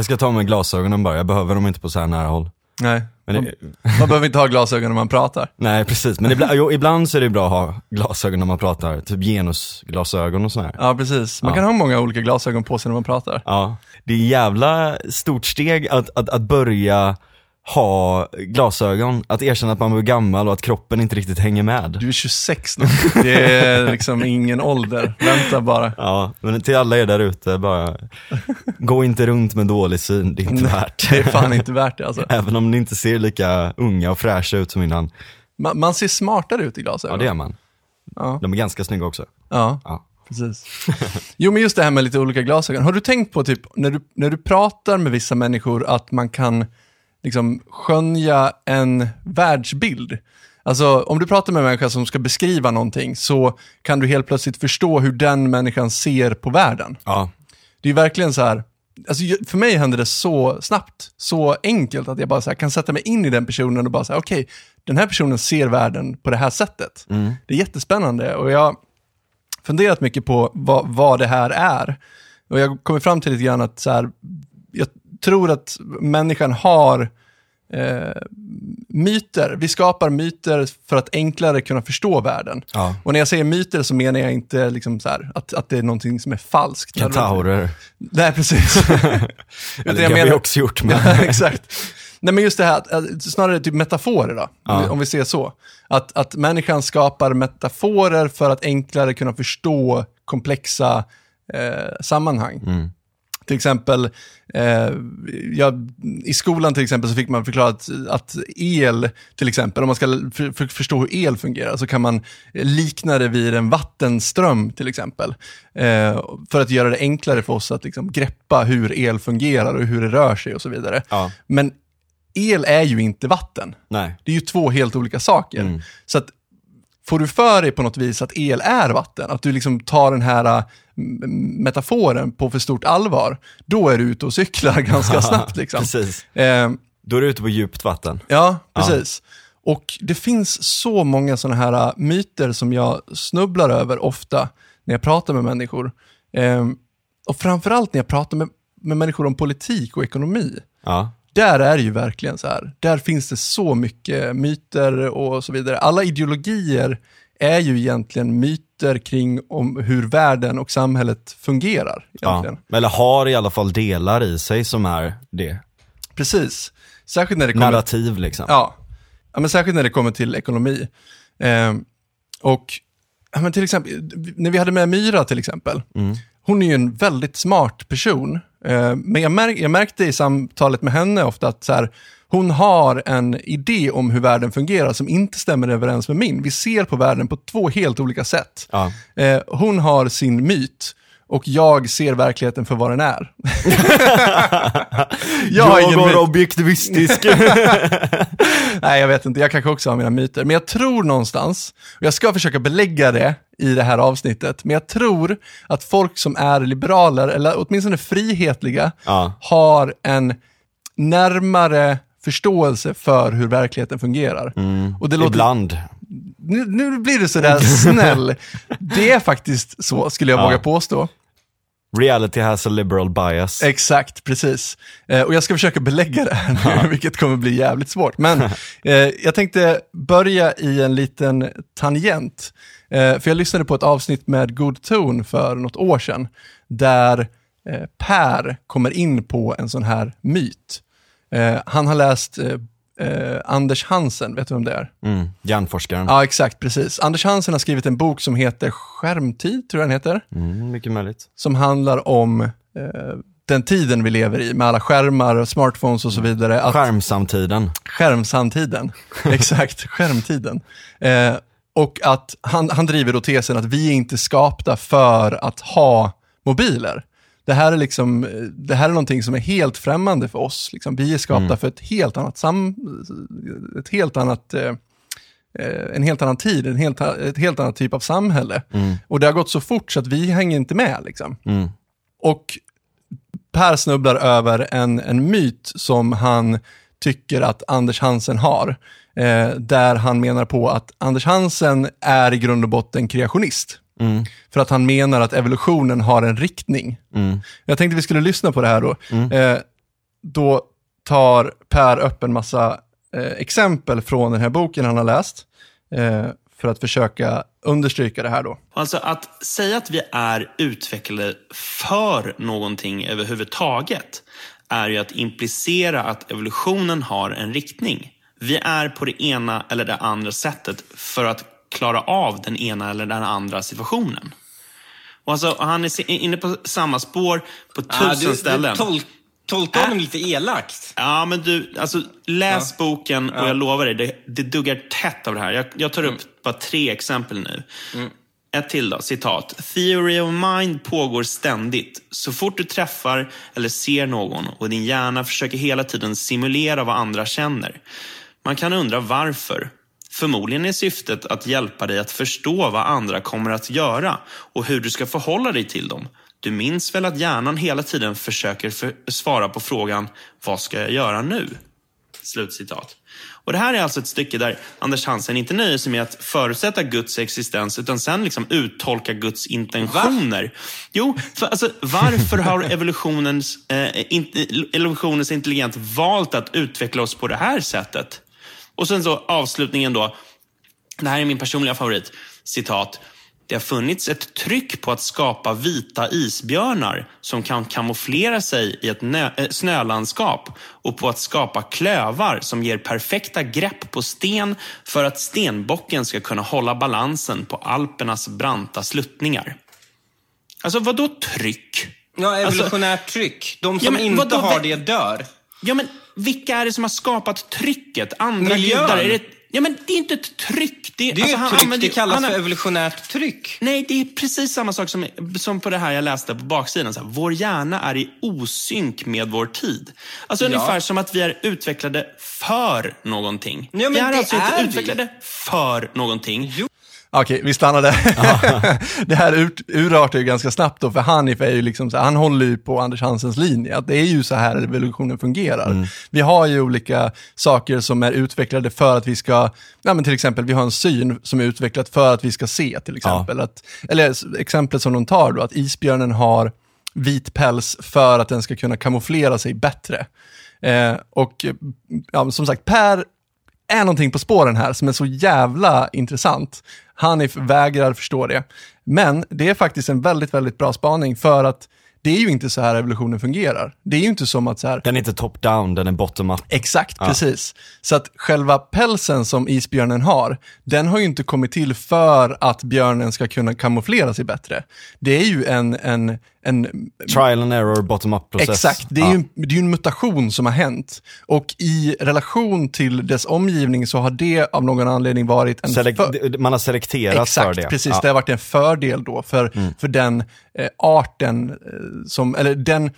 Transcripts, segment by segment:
Jag ska ta med glasögonen bara, jag behöver dem inte på så här nära håll. Nej, Men man, det, man behöver inte ha glasögon när man pratar. nej precis, men ibland, jo, ibland så är det bra att ha glasögon när man pratar, typ genusglasögon och sådär. Ja, precis. Man Ja. kan ha många olika glasögon på sig när man pratar. Ja, det är jävla stort steg att, att, att börja ha glasögon, att erkänna att man blir gammal och att kroppen inte riktigt hänger med. Du är 26 nu. Det är liksom ingen ålder. Vänta bara. Ja, men till alla er där ute, bara gå inte runt med dålig syn, det är inte värt. Det är fan inte värt det alltså. Även om ni inte ser lika unga och fräscha ut som innan. Man, man ser smartare ut i Ja, glasögon. det är man. Ja. De är ganska snygga också. Ja, Ja. precis. Jo, men just det här med lite olika glasögon. Har du tänkt på, typ, när du, när du pratar med vissa människor, att man kan liksom skönja en världsbild? Alltså, om du pratar med en människa som ska beskriva någonting, så kan du helt plötsligt förstå hur den människan ser på världen. Ja, Det är verkligen så här, alltså för mig händer det så snabbt, så enkelt att jag bara så här, kan sätta mig in i den personen och bara säga, okej, den här personen ser världen på det här sättet. Det är jättespännande och jag har funderat mycket på vad, vad det här är. Och jag kommer fram till lite grann att så här, jag tror att människan har eh, myter. Vi skapar myter för att enklare kunna förstå världen. ja. Och när jag säger myter så menar jag inte liksom så här, att, att det är någonting som är falskt. Kentaurer. Nej, precis. Eller jag det har vi också gjort, men Ja, exakt. Nej, men just det här, snarare typ metaforer då, om, vi, om vi ser så. Att, att människan skapar metaforer för att enklare kunna förstå komplexa eh, sammanhang. Till exempel, eh, jag, i skolan till exempel så fick man förklarat att el, till exempel, om man ska för, för, förstå hur el fungerar, så kan man likna det vid en vattenström till exempel. Eh, för att göra det enklare för oss att liksom greppa hur el fungerar och hur det rör sig och så vidare. ja, Men el är ju inte vatten. nej. Det är ju två helt olika saker. Mm. Så att får du för dig på något vis att el är vatten, att du liksom tar den här metaforen på för stort allvar, då är du ute och cyklar ganska snabbt. Liksom. Precis. Eh, Då är du ute på djupt vatten. ja, precis. Och det finns så många sådana här äh, myter som jag snubblar över ofta när jag pratar med människor. Eh, och framförallt när jag pratar med, med människor om politik och ekonomi Ja, där är det ju verkligen så här. Där finns det så mycket myter och så vidare. Alla ideologier är ju egentligen myter kring om hur världen och samhället fungerar. Egentligen. ja. Eller har i alla fall delar i sig som är det. Precis. Särskilt när det kommer, Narrativ liksom. ja. Ja, men särskilt när det kommer till ekonomi. Ehm, och ja, men till exempel, när vi hade med Myra till exempel. Mm. Hon är ju en väldigt smart person. Eh, men jag, märk, jag märkte i samtalet med henne ofta att så här, hon har en idé om hur världen fungerar som inte stämmer överens med min. Vi ser på världen på två helt olika sätt. Ja. Eh, hon har sin myt och jag ser verkligheten för vad den är. jag ingen myt. objektivistisk. Nej, jag vet inte. Jag kanske också har mina myter. Men jag tror någonstans, och jag ska försöka belägga det i det här avsnittet, men jag tror att folk som är liberaler, eller åtminstone frihetliga, ja. har en närmare förståelse för hur verkligheten fungerar. Och det låter, Ibland. nu, nu blir du sådär snäll. Det är faktiskt så, skulle jag Ja. våga påstå. Reality has a liberal bias. Exakt, precis. Eh, och jag ska försöka belägga det här nu, vilket kommer bli jävligt svårt. Men eh, jag tänkte börja i en liten tangent. Eh, för jag lyssnade på ett avsnitt med God Ton för något år sedan, där eh, Per kommer in på en sån här myt. Eh, han har läst eh, eh, Anders Hansen, vet du vem det är? Mm. Hjärnforskaren. Ja, exakt, precis. Anders Hansen har skrivit en bok som heter Skärmtid, tror jag den heter Mm, mycket möjligt. som handlar om eh, den tiden vi lever i med alla skärmar, och smartphones och så vidare. Att, Skärmsamtiden. skärmsamtiden, exakt, skärmtiden. Eh, och att han, han driver då tesen att vi är inte skapta för att ha mobiler. Det här är, liksom, det här är någonting som är helt främmande för oss. Liksom, vi är skapta för ett helt annat sam... Ett helt annat... Eh, eh, en helt annan tid, en helt, ett helt annat typ av samhälle. Och det har gått så fort så att vi hänger inte med. Liksom. Mm. Och Per snubblar över en, en myt som han tycker att Anders Hansen har. Eh, där han menar på att Anders Hansen är i grund och botten kreationist. Mm. För att han menar att evolutionen har en riktning. Mm. Jag tänkte vi skulle lyssna på det här då. Eh, då tar Per upp en massa eh, exempel från den här boken han har läst. Eh, för att försöka understryka det här då. Alltså att säga att vi är utvecklade för någonting överhuvudtaget är ju att implicera att evolutionen har en riktning. Vi är på det ena eller det andra sättet för att klara av den ena eller den andra situationen. Och alltså, han är inne på samma spår på tusen ah, du, ställen. Du tol tolkar honom äh, lite elakt. Ja, men du, alltså läs ja. boken och ja. jag lovar dig, det, det duggar tätt av det här. Jag, jag tar upp mm. bara tre exempel nu. Mm. Ett till då, citat. Theory of mind pågår ständigt. Så fort du träffar eller ser någon och din hjärna försöker hela tiden simulera vad andra känner. Man kan undra varför. Förmodligen är syftet att hjälpa dig att förstå vad andra kommer att göra och hur du ska förhålla dig till dem. Du minns väl att hjärnan hela tiden försöker för svara på frågan Vad ska jag göra nu? Slutcitat. Och Det här är alltså ett stycke där Anders Hansen inte nöjer sig med att förutsätta Guds existens utan sen liksom uttolka Guds intentioner. Va? Jo, för alltså, varför har evolutionens, eh, in, evolutionens intelligens valt att utveckla oss på det här sättet? Och sen så avslutningen då. Det här är min personliga favorit. Citat. Det har funnits ett tryck på att skapa vita isbjörnar som kan kamouflera sig i ett äh, snölandskap och på att skapa klövar som ger perfekta grepp på sten för att stenbocken ska kunna hålla balansen på Alpernas branta sluttningar. Alltså, vad då tryck? Ja, evolutionärt alltså, tryck. De som ja, inte har det dör. Ja, men vilka är det som har skapat trycket? Andra Miljön. gudar? Är det, ja, men det är inte ett tryck. Det, det är alltså, ett tryck. Använder, det kallas han, för evolutionärt tryck. Nej, det är precis samma sak som, som på det här jag läste på baksidan. Så här, vår hjärna är i osynk med vår tid. Alltså ja. ungefär som att vi är utvecklade för någonting. Ja, vi är alltså är inte vi. utvecklade för någonting. Jo. Okej, vi stannar där. det här urartar ju ganska snabbt då, för Hanif är ju liksom så, han håller ju på Anders Hansens linje, att det är ju så här evolutionen fungerar. Mm. Vi har ju olika saker som är utvecklade för att vi ska, ja men till exempel vi har en syn som är utvecklat för att vi ska se till exempel. Ja. Att, eller exemplet som de tar då, att isbjörnen har vit päls för att den ska kunna kamouflera sig bättre. Eh, och ja, som sagt, Per är någonting på spåren här som är så jävla intressant. Hanif vägrar förstå det. Men det är faktiskt en väldigt, väldigt bra spaning för att det är ju inte så här evolutionen fungerar. Det är ju inte som att så här... Den är inte top-down, den är bottom-up. Exakt, ja. precis. Så att själva pälsen som isbjörnen har, den har ju inte kommit till för att björnen ska kunna kamouflera sig bättre. Det är ju en, en, en... Trial and error bottom-up process. Exakt, det är ja. ju det är en mutation som har hänt. Och i relation till dess omgivning så har det av någon anledning varit en... Selek för... Man har selekterat Exakt, för det. Exakt, precis. Ja. Det har varit en fördel då för, mm. för den eh, arten, eh, som, eller den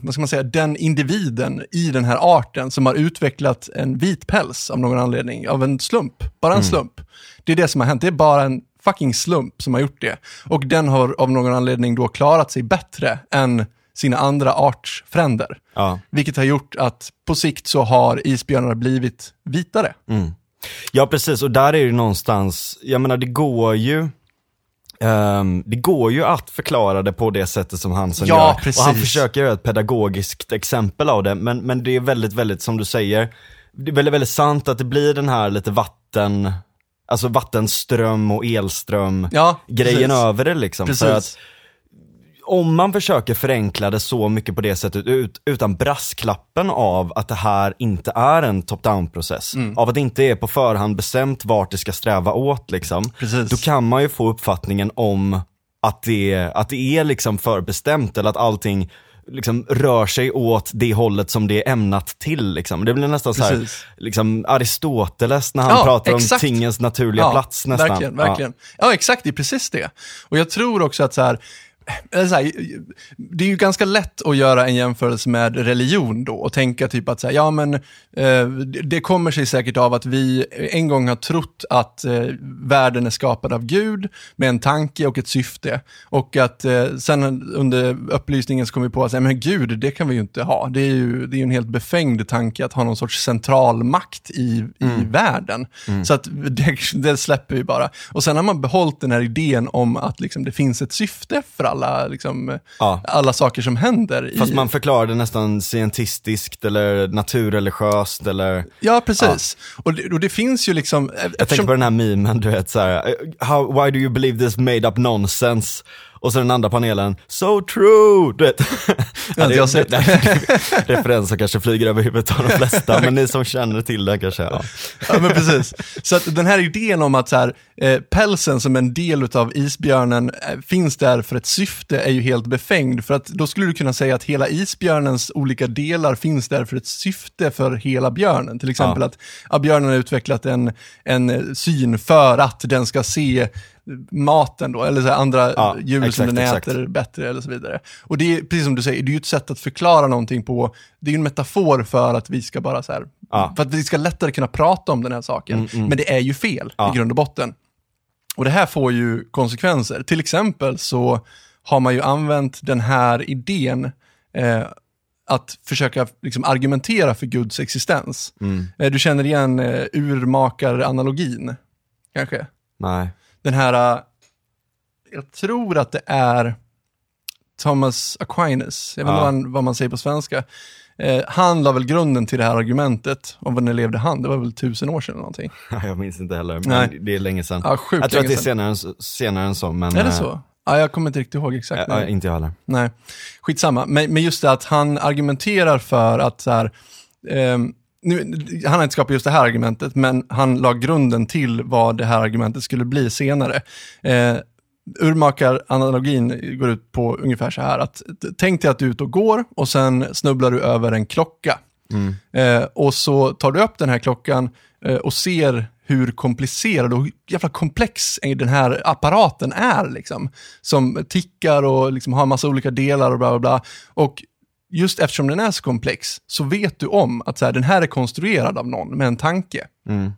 vad ska man säga, den individen i den här arten som har utvecklat en vit päls av någon anledning, av en slump, bara en mm. slump. Det är det som har hänt, det är bara en fucking slump som har gjort det. Och den har av någon anledning då klarat sig bättre än sina andra artsfränder. Ja. Vilket har gjort att på sikt så har isbjörnar blivit vitare. Mm. Ja, precis. Och där är det någonstans, jag menar det går ju, Um, det går ju att förklara det på det sättet som han som ja, gör. Precis. Och han försöker göra ett pedagogiskt exempel av det, men, men det är väldigt, väldigt, som du säger, det är väldigt, väldigt sant att det blir den här lite vatten, alltså vattenström och elström ja, grejen över det liksom. Precis. För att om man försöker förenkla det så mycket på det sättet ut, utan brasklappen av att det här inte är en top-down process, mm. av att det inte är på förhand bestämt vart det ska sträva åt liksom, Precis. då kan man ju få uppfattningen om att det, att det är liksom förbestämt eller att allting liksom rör sig åt det hållet som det är ämnat till. Liksom. Det blir nästan Precis. så här, liksom Aristoteles när han ja, pratar exakt. om tingens naturliga ja, plats nästan. Verkligen, verkligen. Ja. ja. exakt, det är precis det. Och jag tror också att så här, här, det är ju ganska lätt att göra en jämförelse med religion då och tänka typ att så här, ja men eh, det kommer sig säkert av att vi en gång har trott att eh, världen är skapad av Gud med en tanke och ett syfte och att eh, sen under upplysningen så kom vi på att säga, men Gud, det kan vi ju inte ha. Det är ju det är en helt befängd tanke att ha någon sorts central makt i, mm. i världen. Mm. Så att det, det, släpper vi bara. Och sen har man behållit den här idén om att liksom, det finns ett syfte för alla, liksom, ja. alla saker som händer. Fast i... man förklarar det nästan scientistiskt eller naturreligiöst eller... Ja, precis. Ja. Och, det, och det finns ju liksom... Jag eftersom... tänker på den här memen, du vet så här, How, why do you believe this made up nonsense? Och så den andra panelen, so true! Du vet. Ja, det, jag sett. Det, referens som kanske flyger över huvudet av de flesta, men ni som känner till den kanske, ja. ja men precis. Så att den här idén om att så här, eh, pälsen som en del av isbjörnen eh, finns där för ett syfte är ju helt befängd. För att då skulle du kunna säga att hela isbjörnens olika delar finns där för ett syfte för hela björnen. Till exempel ja. att ja, björnen har utvecklat en, en syn för att den ska se maten då, eller så andra ja, djur exakt, som den exakt. äter bättre eller så vidare. Och det är, precis som du säger, det ju ett sätt att förklara någonting på, det är ju en metafor för att vi ska bara så här, ja. för att vi ska lättare kunna prata om den här saken. Mm, mm. Men det är ju fel ja. i grund och botten. Och det här får ju konsekvenser. Till exempel så har man ju använt den här idén eh, att försöka liksom, argumentera för Guds existens. Mm. Eh, du känner igen eh, urmakar-analogin, kanske? Nej den här, äh, jag tror att det är Thomas Aquinas, jag vet inte ja. vad, vad man säger på svenska. Eh, han la väl grunden till det här argumentet, om när levde han? Det var väl tusen år sedan eller någonting. jag minns inte heller, men Nej. det är länge sedan. Ja, jag tror att det är senare, senare än så. Men, är det så? Ja, jag kommer inte riktigt ihåg exakt. Ja, inte jag heller. Nej, skitsamma. Men, men just det att han argumenterar för att så här, eh, nu, han har inte skapat just det här argumentet, men han la grunden till vad det här argumentet skulle bli senare. Eh, Urmakar-analogin går ut på ungefär så här att tänk dig att du är ute och går och sen snubblar du över en klocka. Mm. Eh, och så tar du upp den här klockan eh, och ser hur komplicerad och jävla komplex den här apparaten är. Liksom, som tickar och liksom har en massa olika delar och bla bla bla. Och just eftersom den är så komplex, så vet du om att så här, den här är konstruerad av någon med en tanke. Mm.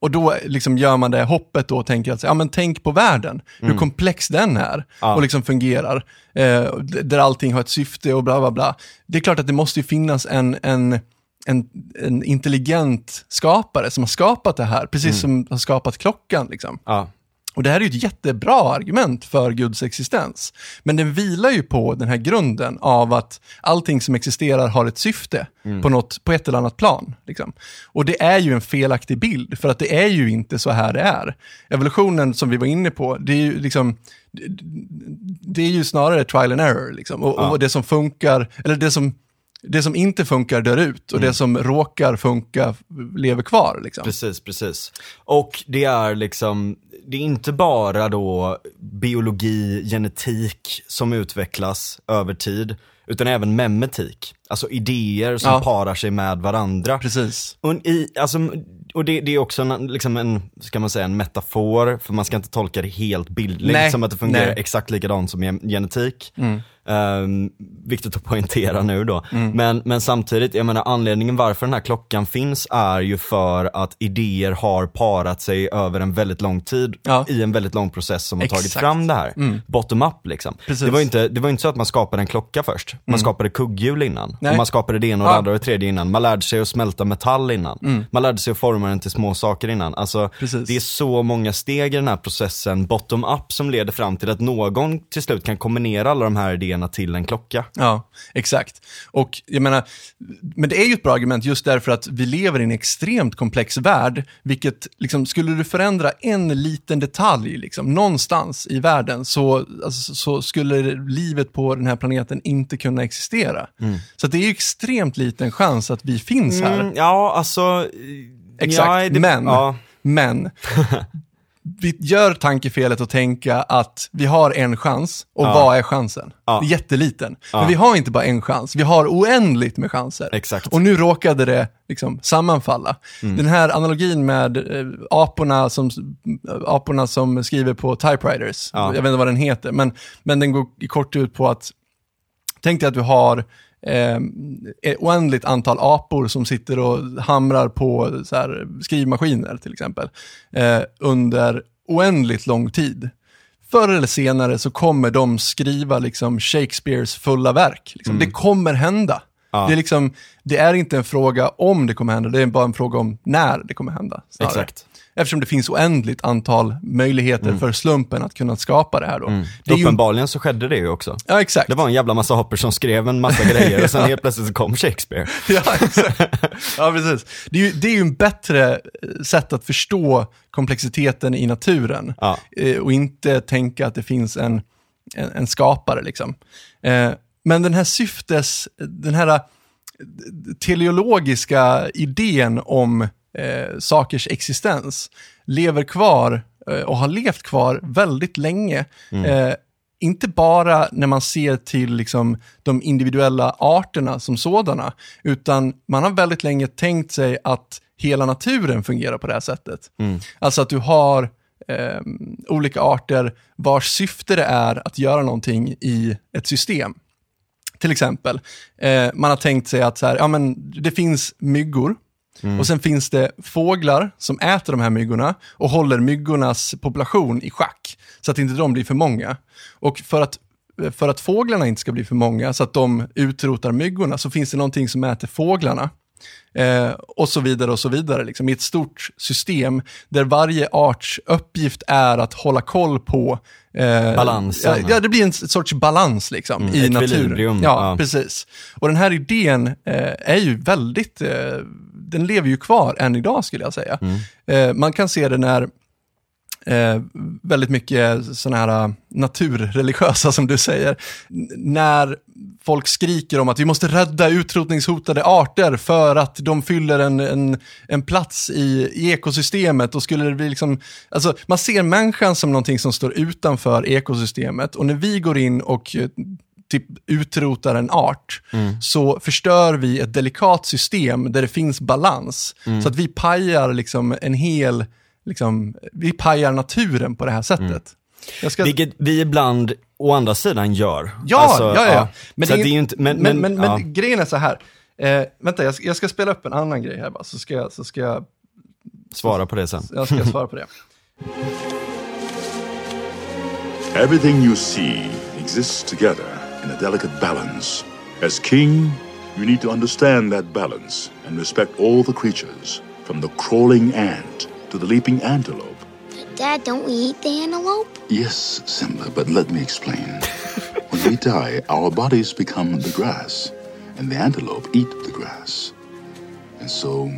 Och då liksom gör man det hoppet då och tänker att, ja men tänk på världen, mm. hur komplex den är ja. och liksom fungerar. Eh, där allting har ett syfte och bla bla bla. Det är klart att det måste finnas en, en, en, en intelligent skapare som har skapat det här, precis mm. som har skapat klockan. Liksom. Ja. Och det här är ju ett jättebra argument för Guds existens. Men den vilar ju på den här grunden av att allting som existerar har ett syfte mm. på, något, på ett eller annat plan. Liksom. Och det är ju en felaktig bild, för att det är ju inte så här det är. Evolutionen som vi var inne på, det är ju liksom det är ju snarare trial and error. Liksom. Och, ja. och det som funkar, eller det som det som inte funkar dör ut och mm. det som råkar funka lever kvar. Liksom. Precis, precis. Och det är liksom, det är inte bara då biologi, genetik som utvecklas över tid, utan även memetik. Alltså idéer som ja. parar sig med varandra. Precis. Och, i, alltså, och det, det, är också en, liksom en, ska man säga, en metafor, för man ska inte tolka det helt bildligt, som att det fungerar Nej. exakt likadant som genetik. Mm. Um, viktigt att poängtera nu då. Mm. Men, men samtidigt, jag menar anledningen varför den här klockan finns är ju för att idéer har parat sig över en väldigt lång tid ja. i en väldigt lång process som har Exakt. tagit fram det här. Mm. Bottom up liksom. Det var, inte, det var inte så att man skapade en klocka först. Man mm. skapade kugghjul innan. Och man skapade det ena och det andra och det tredje innan. Man lärde sig att smälta metall innan. Mm. Man lärde sig att forma den till små saker innan. Alltså, det är så många steg i den här processen, bottom up, som leder fram till att någon till slut kan kombinera alla de här idéerna pengarna till en klocka. Ja, exakt. Och jag menar, men det är ju ett bra argument just därför att vi lever i en extremt komplex värld, vilket liksom, skulle du förändra en liten detalj liksom, någonstans i världen så, alltså, så skulle livet på den här planeten inte kunna existera. Mm. Så det är ju extremt liten chans att vi finns här. Mm, ja, alltså... Exakt, ja, det, men, ja. men vi gör tankefelet att tänka att vi har en chans och ja. vad är chansen? Ja. Jätteliten. Ja. Men vi har inte bara en chans, vi har oändligt med chanser. Exakt. Och nu råkade det liksom sammanfalla. Mm. Den här analogin med eh, aporna, som, aporna som skriver på typewriters, jag vet inte vad den heter, men, men den går kort ut på att Tänk dig att du har eh, oändligt antal apor som sitter och hamrar på så här, skrivmaskiner till exempel eh, under oändligt lång tid. Förr eller senare så kommer de skriva liksom, Shakespeares fulla verk. Liksom. Mm. Det kommer hända. Ja. Det, är liksom, det är inte en fråga om det kommer hända, det är bara en fråga om när det kommer hända. Snarare. Exakt. Eftersom det finns oändligt antal möjligheter mm. för slumpen att kunna skapa det här då. Mm. Det Uppenbarligen ju... så skedde det ju också. Ja, exakt. Det var en jävla massa hopper som skrev en massa grejer och sen helt plötsligt så kom Shakespeare. ja, exakt. Ja, precis. Det är ju, det är ju en bättre eh, sätt att förstå komplexiteten i naturen. Ja. Eh, och inte tänka att det finns en, en, en skapare liksom. Eh, men den här syftes, den här teleologiska idén om eh, sakers existens lever kvar eh, och har levt kvar väldigt länge. Mm. Eh, inte bara när man ser till liksom, de individuella arterna som sådana, utan man har väldigt länge tänkt sig att hela naturen fungerar på det här sättet. Mm. Alltså att du har eh, olika arter vars syfte det är att göra någonting i ett system. Till exempel, eh, man har tänkt sig att så här, ja, men det finns myggor Mm. Och sen finns det fåglar som äter de här myggorna och håller myggornas population i schack, så att inte de blir för många. Och för att, för att fåglarna inte ska bli för många, så att de utrotar myggorna, så finns det någonting som äter fåglarna. Eh, och så vidare och så vidare, liksom, i ett stort system där varje arts uppgift är att hålla koll på eh, Balansen. Ja, det blir en sorts balans liksom, mm, i naturen. Ja, ja, precis. Och den här idén eh, är ju väldigt eh, den lever ju kvar än idag skulle jag säga. Mm. Eh, man kan se det när eh, väldigt mycket sådana här eh, naturreligiösa som du säger, när folk skriker om att vi måste rädda utrotningshotade arter för att de fyller en, en, en plats i, i ekosystemet och skulle det bli liksom, alltså man ser människan som någonting som står utanför ekosystemet och när vi går in och typ utrotar en art, mm. så förstör vi ett delikat system där det finns balans. Mm. Så att vi pajar liksom en hel, liksom, vi pajar naturen på det här sättet. Mm. Ska... Vilket vi ibland å andra sidan gör. Ja, alltså, ja, ja. ja. Men, det är inte, men, men, men, men, ja. grejen är så här, eh, vänta jag ska, jag ska, spela upp en annan grej här bara, så ska jag, så ska jag Svara på det sen. Jag ska svara på det. Everything you see exists together in a delicate balance. As king, you need to understand that balance and respect all the creatures, from the crawling ant to the leaping antelope. But Dad, don't we eat the antelope? Yes, Simba, but let me explain. when we die, our bodies become the grass, and the antelope eat the grass. And so,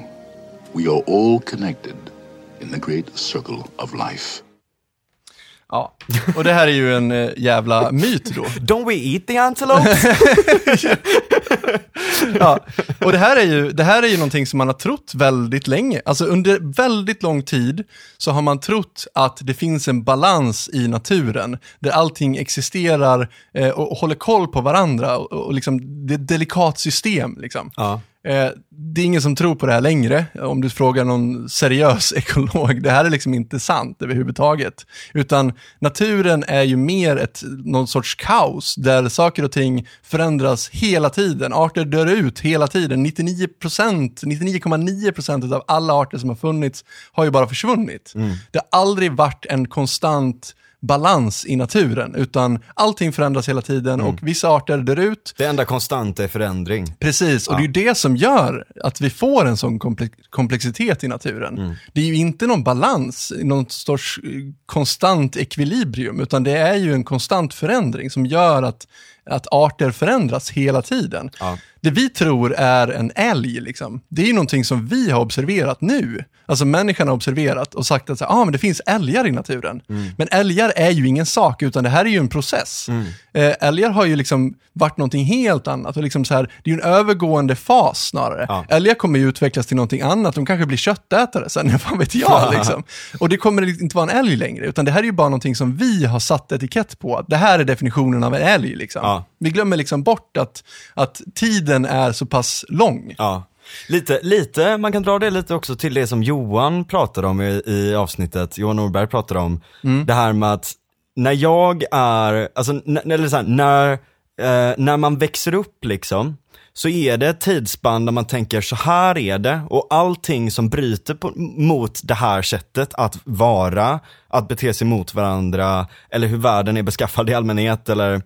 we are all connected in the great circle of life. Ja, och det här är ju en eh, jävla myt då. Don't we eat the antelope? ja, och det här, är ju, det här är ju någonting som man har trott väldigt länge. Alltså under väldigt lång tid så har man trott att det finns en balans i naturen, där allting existerar eh, och, och håller koll på varandra. Och, och liksom, det är ett delikat system. Liksom. Ja. Eh, det är ingen som tror på det här längre, om du frågar någon seriös ekolog. Det här är liksom inte sant överhuvudtaget. Utan naturen är ju mer ett, någon sorts kaos, där saker och ting förändras hela tiden. Arter dör ut hela tiden. 99%, 99,9% av alla arter som har funnits har ju bara försvunnit. Mm. Det har aldrig varit en konstant balans i naturen, utan allting förändras hela tiden mm. och vissa arter dör ut. Det enda konstanta är förändring. Precis, och ja. det är ju det som gör att vi får en sån komplexitet i naturen. Mm. Det är ju inte någon balans, någon sorts eh, konstant ekvilibrium, utan det är ju en konstant förändring som gör att att arter förändras hela tiden. Ja. Det vi tror är en älg, liksom, det är ju någonting som vi har observerat nu. Alltså människan har observerat och sagt att så, ah, men det finns älgar i naturen. Mm. Men älgar är ju ingen sak, utan det här är ju en process. Mm. Eh, älgar har ju liksom varit någonting helt annat. Och liksom så här, det är ju en övergående fas snarare. Ja. Älgar kommer ju utvecklas till någonting annat, de kanske blir köttätare sen, vad vet jag. Liksom. Och det kommer inte vara en älg längre, utan det här är ju bara någonting som vi har satt etikett på. Det här är definitionen av en älg. Liksom. Ja. Vi glömmer liksom bort att, att tiden är så pass lång. Ja. Lite, lite, man kan dra det lite också till det som Johan pratade om i, i avsnittet, Johan Norberg pratade om, mm. det här med att när jag är, alltså, eller så här, när, eh, när man växer upp liksom, så är det ett tidsspann där man tänker så här är det och allting som bryter på, mot det här sättet att vara, att bete sig mot varandra eller hur världen är beskaffad i allmänhet eller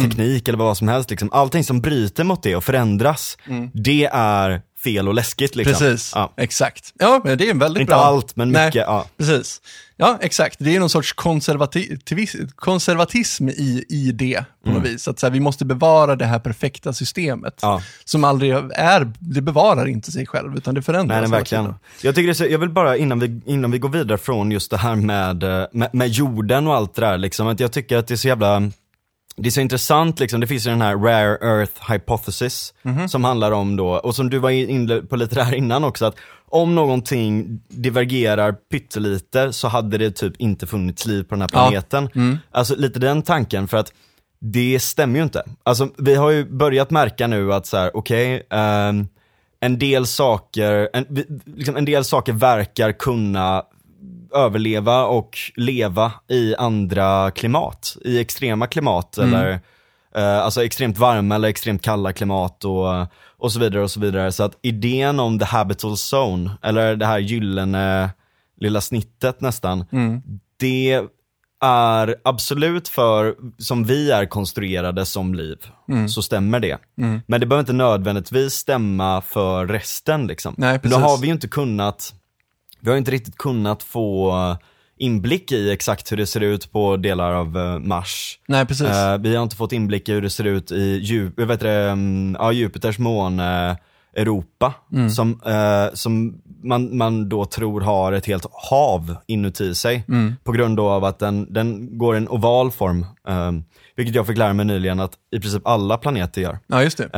teknik eller vad som helst. Liksom. Allting som bryter mot det och förändras, det är fel och läskigt. Liksom. Precis, Ja. exakt. Ja, men det är en väldigt Inte bra... allt, men Nej, mycket. Ja. Precis. Ja, exakt. Det är någon sorts konservati- konservatism i, i det på något vis. Att så här, vi måste bevara det här perfekta systemet. Mm. Ja. Som aldrig är, det bevarar inte sig själv, utan det förändras. Nej, nej verkligen. Jag, tycker så, jag vill bara innan vi, innan vi går vidare från just det här med, eh, med, med jorden och allt det där, liksom, att jag tycker att det är så jävla det är så intressant, liksom. det finns ju den här rare earth hypothesis Mhm. som handlar om då, och som du var inne på lite där innan också, att om någonting divergerar pyttelite så hade det typ inte funnits liv på den här Ja. Mm. planeten. Alltså lite den tanken, för att det stämmer ju inte. Alltså vi har ju börjat märka nu att så här, okej, ehm, en del saker, en, liksom en del saker verkar kunna överleva och leva i andra klimat, i extrema klimat eller eh, alltså extremt varma eller extremt kalla klimat och, och så vidare och så vidare. Så att idén om the habitable zone, eller det här gyllene lilla snittet nästan, det är absolut för, som vi är konstruerade som liv, så stämmer det. Men det behöver inte nödvändigtvis stämma för resten liksom. Nej, precis. har vi ju inte kunnat, vi har inte riktigt kunnat få inblick i exakt hur det ser ut på delar av eh, Mars. Nej, precis. Eh, vi har inte fått inblick i hur det ser ut i Ju- heter det, mm, ja, Jupiters måne Europa, Mm. som, eh, som man, man då tror har ett helt hav inuti sig. Mm. På grund av att den, den går i en oval form, eh, vilket jag fick lära mig nyligen att i princip alla planeter gör. ja, just det.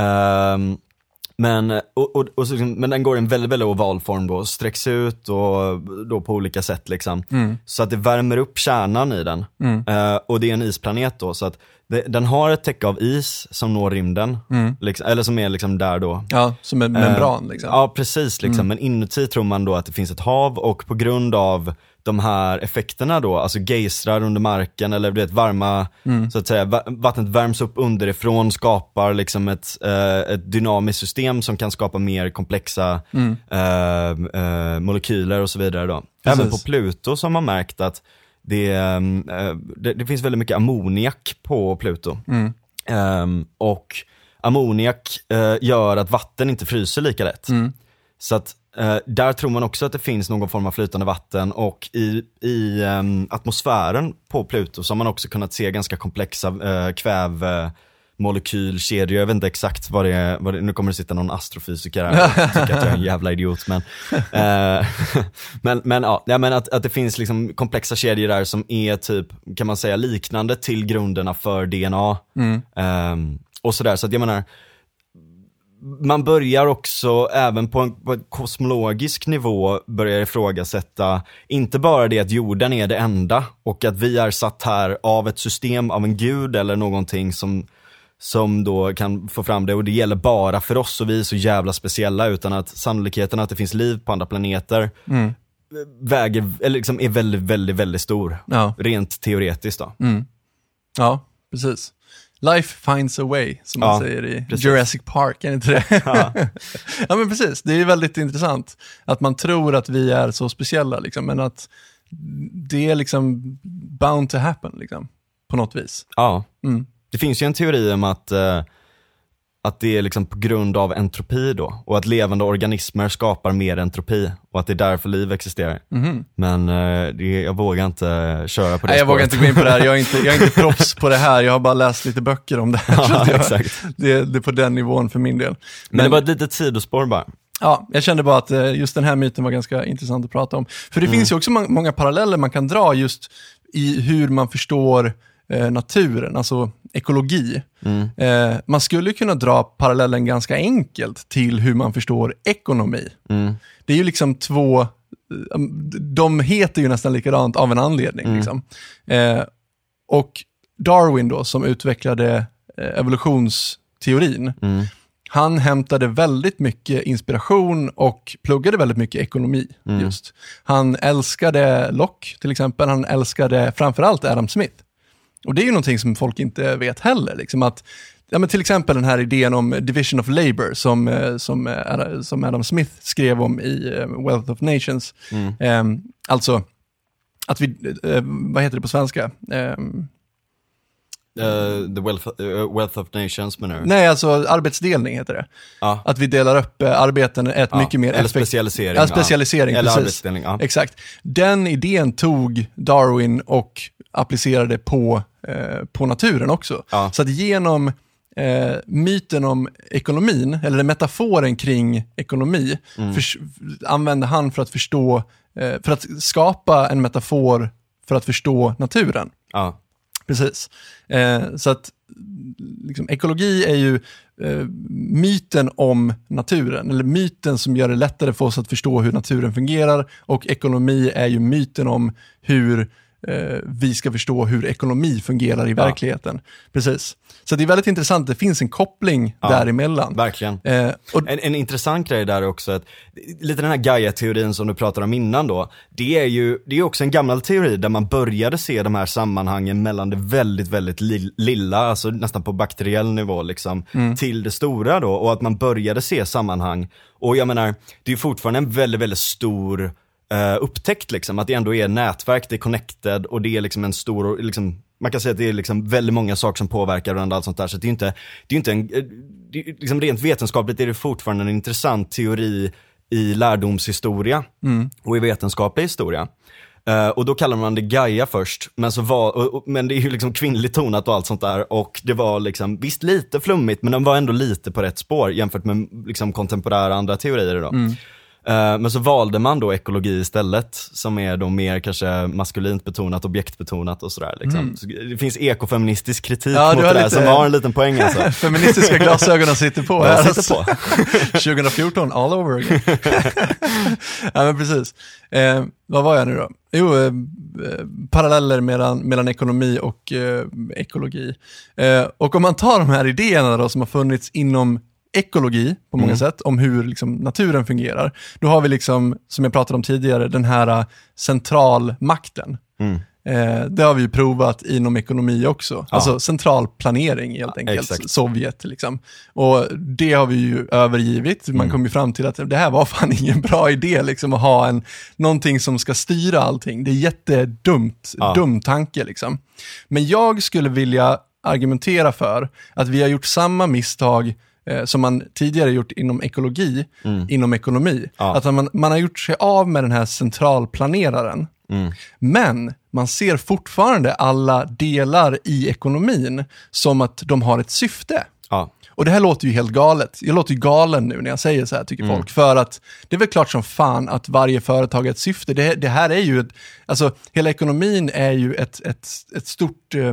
Men, och, och, och så, liksom- men den går i en väldigt, väldigt oval form då, sträcks ut och då på olika sätt liksom. Så att det värmer upp kärnan i den. Eh, och det är en isplanet då, så att det, den har ett täcke av is som når rymden. Liksom, eller som är liksom där då. Ja, som en membran liksom. Ja, precis. Liksom. Men inuti tror man då att det finns ett hav och på grund av de här effekterna då, alltså geysrar under marken eller du vet varma, så att säga, va- vattnet värms upp underifrån, skapar liksom ett, eh, ett dynamiskt system som kan skapa mer komplexa eh, eh, molekyler och så vidare då. Precis. Även på Pluto så har man märkt att det, eh, det, det finns väldigt mycket ammoniak på Pluto. Ehm, och ammoniak eh, gör att vatten inte fryser lika lätt. Så att eh, där tror man också att det finns någon form av flytande vatten och i, i ehm, atmosfären på Pluto så har man också kunnat se ganska komplexa eh, kvävemolekylkedjor. Jag vet inte exakt vad det är, vad det, nu kommer det sitta någon astrofysiker här och tycka att jag är en jävla idiot. Men, eh, men, men, ja, ja, men att, att det finns liksom komplexa kedjor där som är typ, kan man säga, liknande till grunderna för DNA. Ehm, och sådär, så att jag menar, man börjar också även på en, på en kosmologisk nivå börja ifrågasätta, inte bara det att jorden är det enda och att vi är satt här av ett system, av en gud eller någonting som, som då kan få fram det och det gäller bara för oss och vi är så jävla speciella utan att sannolikheten att det finns liv på andra planeter väger, eller liksom är väldigt, väldigt, väldigt stor. Ja. Rent teoretiskt då. Ja, precis. Life finds a way, som man Ja, säger i precis. Jurassic Park, är det inte det? Ja. ja, men precis. Det är väldigt intressant att man tror att vi är så speciella, liksom, men att det är liksom bound to happen, liksom, på något vis. Ja. Mm. Det finns ju en teori om att, eh, att det är liksom på grund av entropi då. Och att levande organismer skapar mer entropi. Och att det är därför liv existerar. Men eh, det, jag vågar inte köra på det. Nej, jag vågar inte gå in på det här. Jag är inte, jag är inte proffs på det här. Jag har bara läst lite böcker om det här. Ja, jag, exakt. det, det är på den nivån för min del. Men det var ett litet sidospår bara. Ja, jag kände bara att eh, just den här myten var ganska intressant att prata om. För det finns ju också må- många paralleller man kan dra just i hur man förstår eh, naturen, alltså ekologi. Eh, man skulle kunna dra parallellen ganska enkelt till hur man förstår ekonomi. Det är ju liksom två, eh, de heter ju nästan likadant av en anledning. Liksom. Eh, och Darwin då, som utvecklade evolutionsteorin, han hämtade väldigt mycket inspiration och pluggade väldigt mycket ekonomi just. Han älskade Locke till exempel, han älskade framförallt Adam Smith. Och det är ju någonting som folk inte vet heller. Liksom att, ja, men till exempel den här idén om division of labor som, eh, som, eh, som Adam Smith skrev om i eh, Wealth of Nations. Eh, alltså, att vi, eh, vad heter det på svenska? Eh, Uh, the wealth, uh, wealth of Nations menar du? Nej, alltså arbetsdelning heter det. Ja. Att vi delar upp uh, arbeten ett ja. mycket mer Eller specialisering. Ja, specialisering, ja. Eller precis. arbetsdelning. Exakt. Den idén tog Darwin och applicerade på, uh, på naturen också. Ja. Så att genom eh, myten om ekonomin, eller metaforen kring ekonomi, mm. för, använde han för att förstå, eh, för att skapa en metafor för att förstå naturen. Ja. Precis. Eh, så att liksom, ekologi är ju eh, myten om naturen, eller myten som gör det lättare för oss att förstå hur naturen fungerar och ekonomi är ju myten om hur eh, vi ska förstå hur ekonomi fungerar i verkligheten. Precis. Så det är väldigt intressant, det finns en koppling ja, däremellan. Verkligen. Eh, och, en, en, intressant grej där också, att, lite den här Gaia-teorin som du pratade om innan då, det är ju det är också en gammal teori där man började se de här sammanhangen mellan det väldigt, väldigt li, lilla, alltså nästan på bakteriell nivå liksom, mm. till det stora då, och att man började se sammanhang. Och jag menar, det är fortfarande en väldigt, väldigt stor uh, upptäckt liksom, att det ändå är nätverk, det är connected och det är liksom en stor, liksom, man kan säga att det är liksom väldigt många saker som påverkar varandra, allt sånt där. Så det är inte, det är inte en, eh, det liksom rent vetenskapligt är det fortfarande en intressant teori i lärdomshistoria mm. och i vetenskaplig historia. Uh, och då kallar man det Gaia först, men, så var, och, och, men det är ju liksom kvinnligt tonat och allt sånt där. Och det var liksom, visst lite flummigt, men den var ändå lite på rätt spår jämfört med liksom kontemporära andra teorier då. Mm. Eh, men så valde man då ekologi istället, som är då mer kanske maskulint betonat, objektbetonat och sådär. Liksom. Mm. Så det finns ekofeministisk kritik ja, mot det där som har en liten poäng alltså. Feministiska glasögonen sitter på här. Sitter på. 2014, all over again. ja men precis. Eh, vad var jag nu då? Jo, eh, paralleller mellan, mellan ekonomi och eh, ekologi. Eh, och om man tar de här idéerna då, som har funnits inom ekologi på många mm. sätt, om hur liksom, naturen fungerar. Då har vi, liksom, som jag pratade om tidigare, den här uh, centralmakten. Mm. Eh, det har vi provat inom ekonomi också. Ja. Alltså central planering helt enkelt. Exakt. Sovjet liksom. Och det har vi ju övergivit. Man mm. kom ju fram till att det här var fan ingen bra idé liksom att ha en, någonting som ska styra allting. Det är jättedumt, ja. dum tanke liksom. Men jag skulle vilja argumentera för att vi har gjort samma misstag eh, som man tidigare gjort inom ekologi, mm. inom ekonomi. Ja. Att man, man har gjort sig av med den här centralplaneraren. Mm. Men man ser fortfarande alla delar i ekonomin som att de har ett syfte. Ja. Och det här låter ju helt galet. Jag låter ju galen nu när jag säger så här, tycker mm. folk. För att det är väl klart som fan att varje företag har ett syfte. Det, det här är ju, ett, alltså hela ekonomin är ju ett, ett, ett stort eh,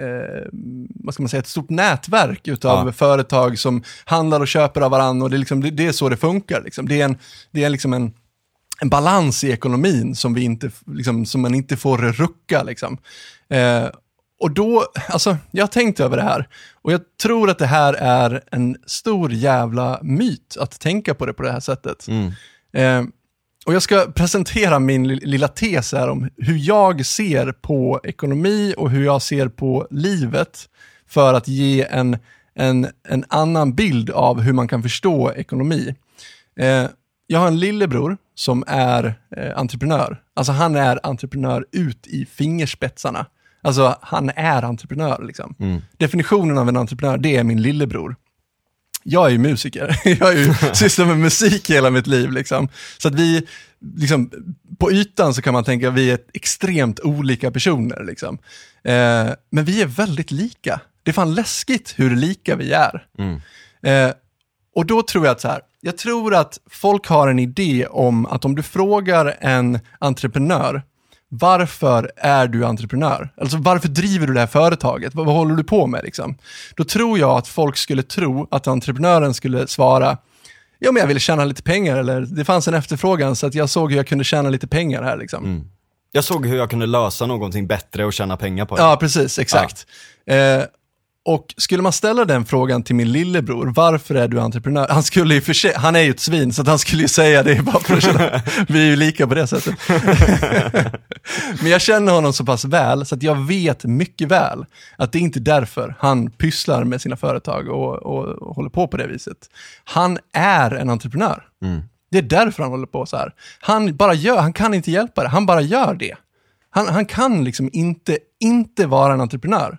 eh, vad ska man säga, ett stort nätverk utav ja. företag som handlar och köper av varandra och det är, liksom, det, det är så det funkar. Liksom. Det är, en, det är liksom en, en balans i ekonomin som, vi inte, liksom, som man inte får rucka. Liksom. Eh, och då, alltså, jag har tänkt över det här och jag tror att det här är en stor jävla myt att tänka på det på det här sättet. Mm. Eh, och jag ska presentera min lilla tes här om hur jag ser på ekonomi och hur jag ser på livet för att ge en, en, en annan bild av hur man kan förstå ekonomi. Eh, jag har en lillebror som är eh, entreprenör. Alltså han är entreprenör ut i fingerspetsarna. Alltså han är entreprenör. Liksom. Mm. Definitionen av en entreprenör, det är min lillebror jag är ju musiker. Jag har ju sysslat med musik hela mitt liv. Liksom. Så att vi, liksom, på ytan så kan man tänka att vi är extremt olika personer. Liksom. Eh, men vi är väldigt lika. Det är fan läskigt hur lika vi är. Mm. Eh, och då tror jag att så här, jag tror att folk har en idé om att om du frågar en entreprenör, varför är du entreprenör? Alltså varför driver du det här företaget? Vad, vad håller du på med liksom? Då tror jag att folk skulle tro att entreprenören skulle svara, ja men jag ville tjäna lite pengar eller det fanns en efterfrågan så att jag såg hur jag kunde tjäna lite pengar här liksom. Mm. Jag såg hur jag kunde lösa någonting bättre och tjäna pengar på det. Ja, precis, exakt. Ja. Eh, och skulle man ställa den frågan till min lillebror, varför är du entreprenör? Han skulle ju för han är ju ett svin, så han skulle ju säga det bara för att känna, vi är ju lika på det sättet. Men jag känner honom så pass väl, så att jag vet mycket väl att det är inte därför han pysslar med sina företag och, och, och håller på på det viset. Han är en entreprenör. Mm. Det är därför han håller på så här. Han bara gör, han kan inte hjälpa det, han bara gör det. Han, han kan liksom inte, inte vara en entreprenör.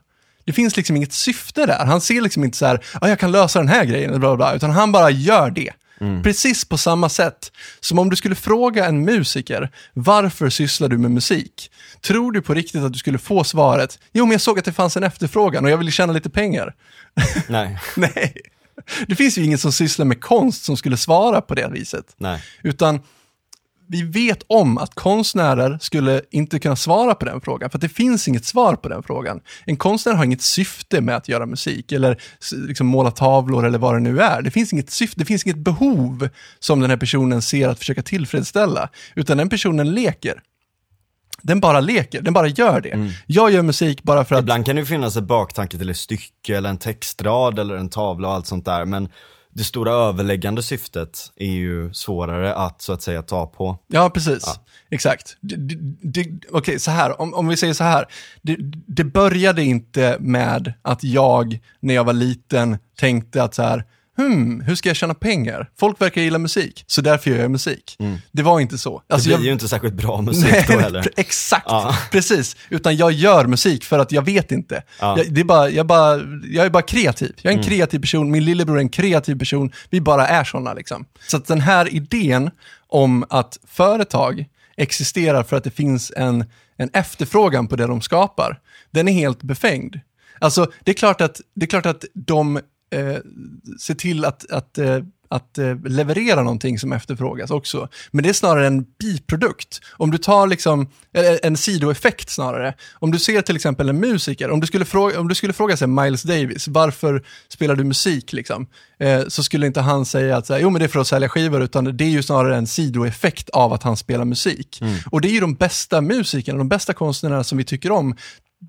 Det finns liksom inget syfte där. Han ser liksom inte så här, ah, jag kan lösa den här grejen, bla, bla, utan han bara gör det. Mm. Precis på samma sätt som om du skulle fråga en musiker, varför sysslar du med musik? Tror du på riktigt att du skulle få svaret, jo men jag såg att det fanns en efterfrågan och jag ville tjäna lite pengar. Nej. Nej. Det finns ju ingen som sysslar med konst som skulle svara på det viset. Nej. Utan vi vet om att konstnärer skulle inte kunna svara på den frågan, för det finns inget svar på den frågan. En konstnär har inget syfte med att göra musik eller liksom måla tavlor eller vad det nu är. Det finns inget syfte, det finns inget behov som den här personen ser att försöka tillfredsställa, utan den personen leker. Den bara leker, den bara gör det. Mm. Jag gör musik bara för att... Ibland kan det finnas ett baktanke till ett stycke eller en textrad eller en tavla och allt sånt där, men det stora överläggande syftet är ju svårare att så att säga ta på. Ja, precis. Ja. Exakt. Okej, okay, så här, om, om vi säger så här. Det, det började inte med att jag, när jag var liten, tänkte att så här, hmm, hur ska jag tjäna pengar? Folk verkar gilla musik, så därför gör jag musik. Mm. Det var inte så. Alltså, det blir jag... ju inte särskilt bra musik Nej, då heller. Exakt, ja. precis. Utan jag gör musik för att jag vet inte. Ja. Jag, det är bara, jag, bara, jag är bara kreativ. Jag är en mm. kreativ person, min lillebror är en kreativ person. Vi bara är sådana liksom. Så att den här idén om att företag existerar för att det finns en, en efterfrågan på det de skapar, den är helt befängd. Alltså, det är klart att, det är klart att de eh, se till att, att, eh, att eh, leverera någonting som efterfrågas också. Men det är snarare en biprodukt. Om du tar liksom, en sidoeffekt snarare. Om du ser till exempel en musiker, om du skulle fråga, om du skulle fråga sig Miles Davis, varför spelar du musik liksom? Eh, så skulle inte han säga att jo men det är för att sälja skivor, utan det är ju snarare en sidoeffekt av att han spelar musik. Mm. Och det är ju de bästa musikerna, de bästa konstnärerna som vi tycker om,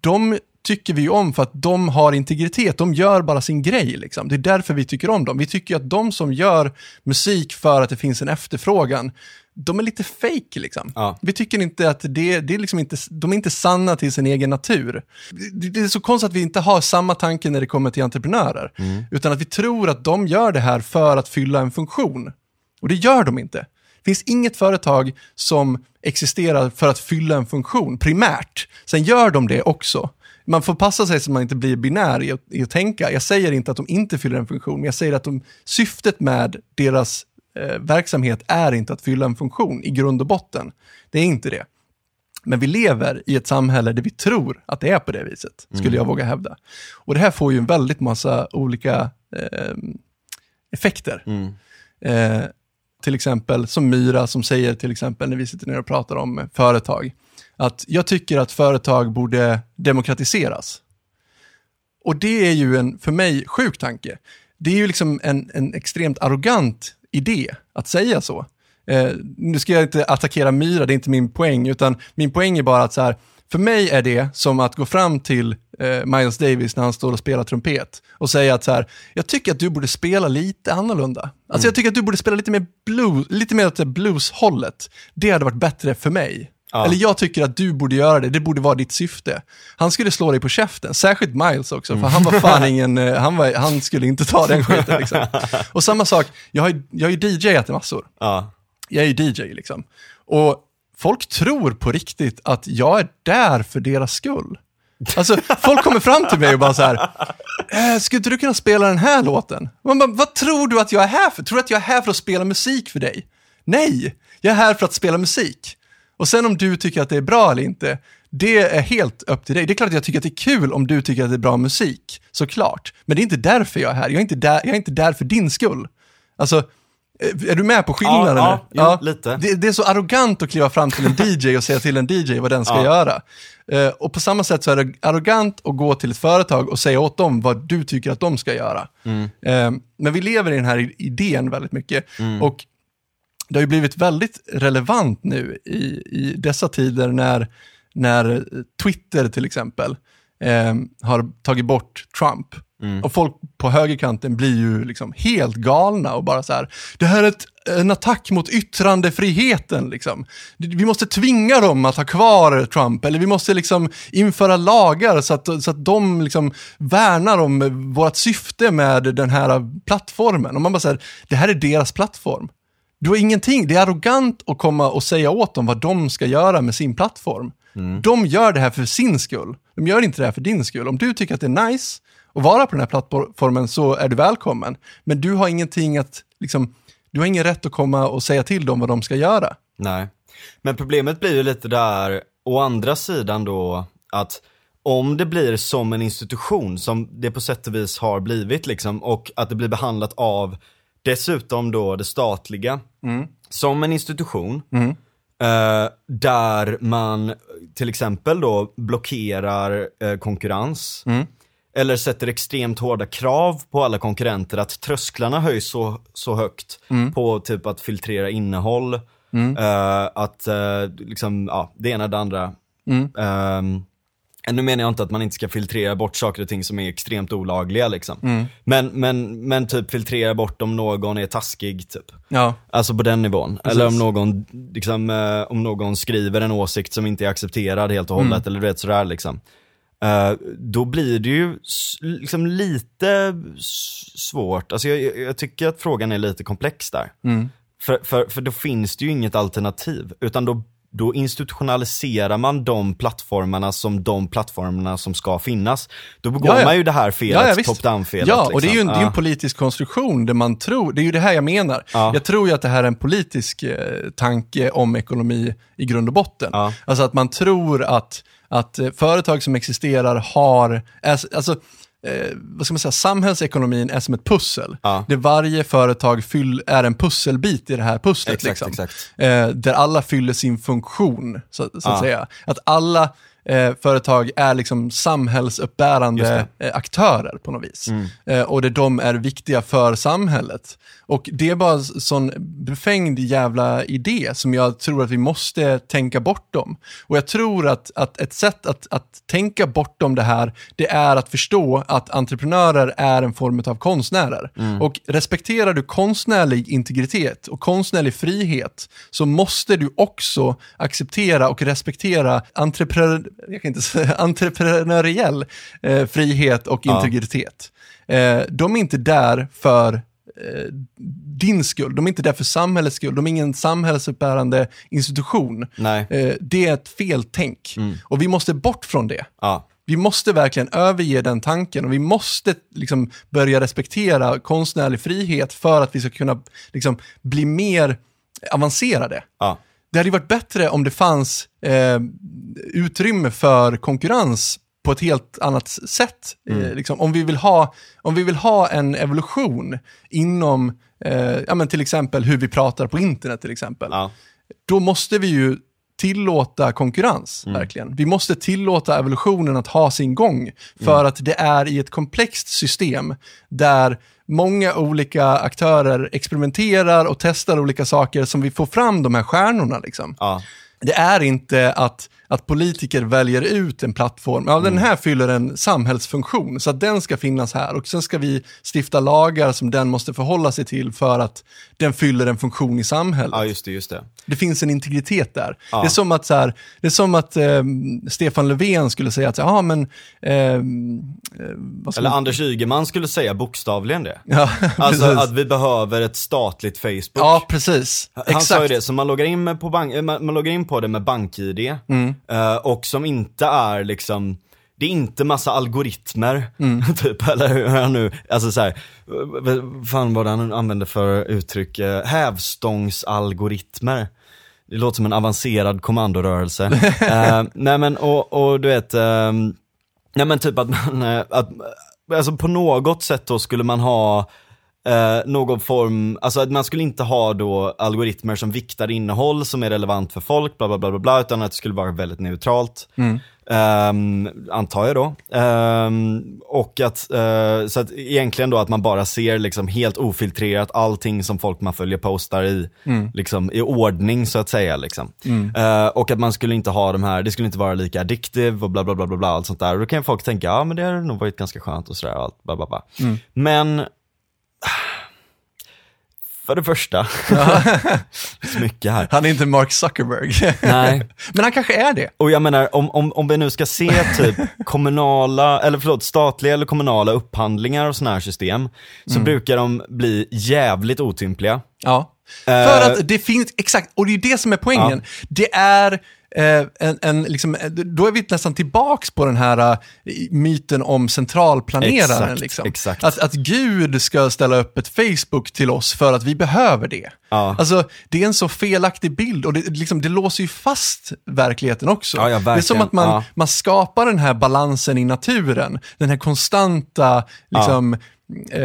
de tycker vi om för att de har integritet, de gör bara sin grej. Liksom. Det är därför vi tycker om dem. Vi tycker att de som gör musik för att det finns en efterfrågan, de är lite fake liksom. Ja. Vi tycker inte att det, det är liksom inte, de är inte sanna till sin egen natur. Det, det är så konstigt att vi inte har samma tanke när det kommer till entreprenörer, mm. utan att vi tror att de gör det här för att fylla en funktion. Och det gör de inte. Det finns inget företag som existerar för att fylla en funktion primärt. Sen gör de det också man får passa sig så att man inte blir binär i att, i att, tänka. Jag säger inte att de inte fyller en funktion, men jag säger att de, syftet med deras eh, verksamhet är inte att fylla en funktion i grund och botten. Det är inte det. Men vi lever i ett samhälle där vi tror att det är på det viset, skulle mm. jag våga hävda. Och det här får ju en väldigt massa olika eh, effekter. Mm. Eh, till exempel som Myra som säger till exempel när vi sitter ner och pratar om företag att jag tycker att företag borde demokratiseras. Och det är ju en, för mig, sjuk tanke. Det är ju liksom en, en extremt arrogant idé att säga så. Eh, nu ska jag inte attackera Myra, det är inte min poäng, utan min poäng är bara att så här, för mig är det som att gå fram till eh, Miles Davis när han står och spelar trumpet och säga att så här, jag tycker att du borde spela lite annorlunda. Alltså mm. jag tycker att du borde spela lite mer blues, lite mer åt blueshållet. Det hade varit bättre för mig. Ja. Eller jag tycker att du borde göra det, det borde vara ditt syfte. Han skulle slå dig på käften, särskilt Miles också, för han var fan ingen, eh, han, var, han skulle inte ta den skiten liksom. Och samma sak, jag har jag ju DJat massor. Ja. Jag är ju DJ liksom. Och folk tror på riktigt att jag är där för deras skull. Alltså, folk kommer fram till mig och bara så här, äh, skulle inte du kunna spela den här låten? Man bara, vad tror du att jag är här för? Tror du att jag är här för att spela musik för dig? Nej, jag är här för att spela musik. Och sen om du tycker att det är bra eller inte, det är helt upp till dig. Det är klart att jag tycker att det är kul om du tycker att det är bra musik, såklart. Men det är inte därför jag är här. Jag är inte där, jag är inte där för din skull. Alltså, eh, är du med på skillnaden? Ja, ja, ja lite. Det, det, är så arrogant att kliva fram till en DJ och säga till en DJ vad den ska ja. göra. Uh, och på samma sätt så är det arrogant att gå till ett företag och säga åt dem vad du tycker att de ska göra. Mm. Uh, men vi lever i den här idén väldigt mycket. Mm. Och det har ju blivit väldigt relevant nu i, i dessa tider när, när Twitter till exempel eh, har tagit bort Trump. Mm. Och folk på högerkanten blir ju liksom helt galna och bara så här, det här är ett, en attack mot yttrandefriheten. Liksom. Vi måste tvinga dem att ha kvar Trump, eller vi måste liksom införa lagar så att, så att de liksom värnar om vårt syfte med den här plattformen. Och man bara säger, det här är deras plattform. Du har ingenting, det är arrogant att komma och säga åt dem vad de ska göra med sin plattform. Mm. De gör det här för sin skull. De gör inte det här för din skull. Om du tycker att det är nice att vara på den här plattformen så är du välkommen. Men du har ingenting att, liksom, du har ingen rätt att komma och säga till dem vad de ska göra. Nej, men problemet blir ju lite där, å andra sidan då, att om det blir som en institution, som det på sätt och vis har blivit liksom, och att det blir behandlat av dessutom då det statliga, mm. som en institution, mm. eh, där man till exempel då blockerar eh, konkurrens, mm. eller sätter extremt hårda krav på alla konkurrenter, att trösklarna höjs så, så högt mm. på typ att filtrera innehåll, mm. eh, att eh, liksom, ja, det ena det andra. Um, nu menar jag inte att man inte ska filtrera bort saker och ting som är extremt olagliga liksom. Mm. Men, men, men typ filtrera bort om någon är taskig typ. Ja. Alltså på den nivån. Precis. Eller om någon, liksom, eh, om någon skriver en åsikt som inte är accepterad helt och hållet mm. eller du vet sådär liksom. Uh, då blir det ju liksom lite svårt, alltså jag, jag, tycker att frågan är lite komplex där. Mm. För, för, för då finns det ju inget alternativ, utan då då institutionaliserar man de plattformarna som de plattformarna som ska finnas. Då begår ja, ja. man ju det här felet, ja, top-down-felet. Ja, liksom. och det är ju en, liksom. det är en politisk konstruktion där man tror, det är ju det här jag menar. Jag tror ju att det här är en politisk eh, tanke om ekonomi i grund och botten. Alltså att man tror att, att eh, företag som existerar har, alltså eh, vad ska man säga, samhällsekonomin är som ett pussel. Ja. Där varje företag fyll, är en pusselbit i det här pusslet. Exakt, liksom. exakt. Eh, där alla fyller sin funktion, så, så att ja. säga. Att alla eh, företag är liksom samhällsuppbärande eh, aktörer på något vis. Mm. Eh, och där de är viktiga för samhället. Och det är bara en sån befängd jävla idé som jag tror att vi måste tänka bortom. Och jag tror att, att ett sätt att, att tänka bortom det här, det är att förstå att entreprenörer är en form av konstnärer. Mm. Och respekterar du konstnärlig integritet och konstnärlig frihet så måste du också acceptera och respektera entreprenör jag kan inte säga, entreprenöriell eh, frihet och ja. integritet. Eh, de är inte där för din skull, de är inte där för samhällets skull, de är ingen samhällsuppbärande institution. Nej. Eh, det är ett feltänk mm. och vi måste bort från det. Ja. Vi måste verkligen överge den tanken och vi måste liksom börja respektera konstnärlig frihet för att vi ska kunna liksom, bli mer avancerade. Ja det hade varit bättre om det fanns eh, utrymme för konkurrens på ett helt annat sätt. Mm. Eh, liksom, om, vi vill ha, om vi vill ha en evolution inom, eh, ja, men till exempel hur vi pratar på internet till exempel, ja. då måste vi ju tillåta konkurrens, mm. verkligen. Vi måste tillåta evolutionen att ha sin gång, för mm. att det är i ett komplext system där många olika aktörer experimenterar och testar olika saker som vi får fram de här stjärnorna. Liksom. Ja. Det är inte att att politiker väljer ut en plattform. Ja, mm. den här fyller en samhällsfunktion, så att den ska finnas här. Och sen ska vi stifta lagar som den måste förhålla sig till för att den fyller en funktion i samhället. Ja, just det. Just det. det finns en integritet där. Ja. Det är som att, så här, det är som att eh, Stefan Löfven skulle säga att, ja men... Eh, Eller man... Anders Ygeman skulle säga bokstavligen det. Ja, alltså att vi behöver ett statligt Facebook. Ja, precis. Han Exakt. sa ju det, så man loggar in, på, bank, man, man loggar in på det med BankID. Mm. Uh, och som inte är liksom, det är inte massa algoritmer, mm. typ, eller hur är nu, alltså såhär, vad fan var det han använde för uttryck, uh, hävstångsalgoritmer. Det låter som en avancerad kommandorörelse. uh, nej men, och, och du vet, uh, nej men typ att man, att, alltså på något sätt då skulle man ha eh, någon form, alltså att man skulle inte ha då algoritmer som viktar innehåll som är relevant för folk, bla bla bla, bla, bla utan att det skulle vara väldigt neutralt. Mm. Um, antar jag då. Um, och att, uh, så att egentligen då att man bara ser liksom helt ofiltrerat allting som folk man följer postar i, mm. liksom, i ordning så att säga. Liksom. Mm. Uh, och att man skulle inte ha de här, det skulle inte vara lika addictive och bla bla bla bla, bla allt sånt där. då kan folk tänka, ja men det har nog varit ganska skönt och sådär, allt, bla bla bla. Mm. Men för det första, så mycket här. Han är inte Mark Zuckerberg. Nej. Men han kanske är det. Och jag menar, om, om, om vi nu ska se typ kommunala, eller förlåt, statliga eller kommunala upphandlingar och sådana här system, så mm. brukar de bli jävligt otympliga. Ja. För uh, att det finns, exakt, och det är det som är poängen. Ja. Det är eh, en, en, liksom, eh, då är vi nästan tillbaks på den här uh, myten om centralplaneraren. Exakt, liksom. exakt. Att, att Gud ska ställa upp ett Facebook till oss för att vi behöver det. Ja. Alltså, det är en så felaktig bild och det, liksom, det låser ju fast verkligheten också. Ja, ja, det är som att man, man skapar den här balansen i naturen, den här konstanta, liksom, eh,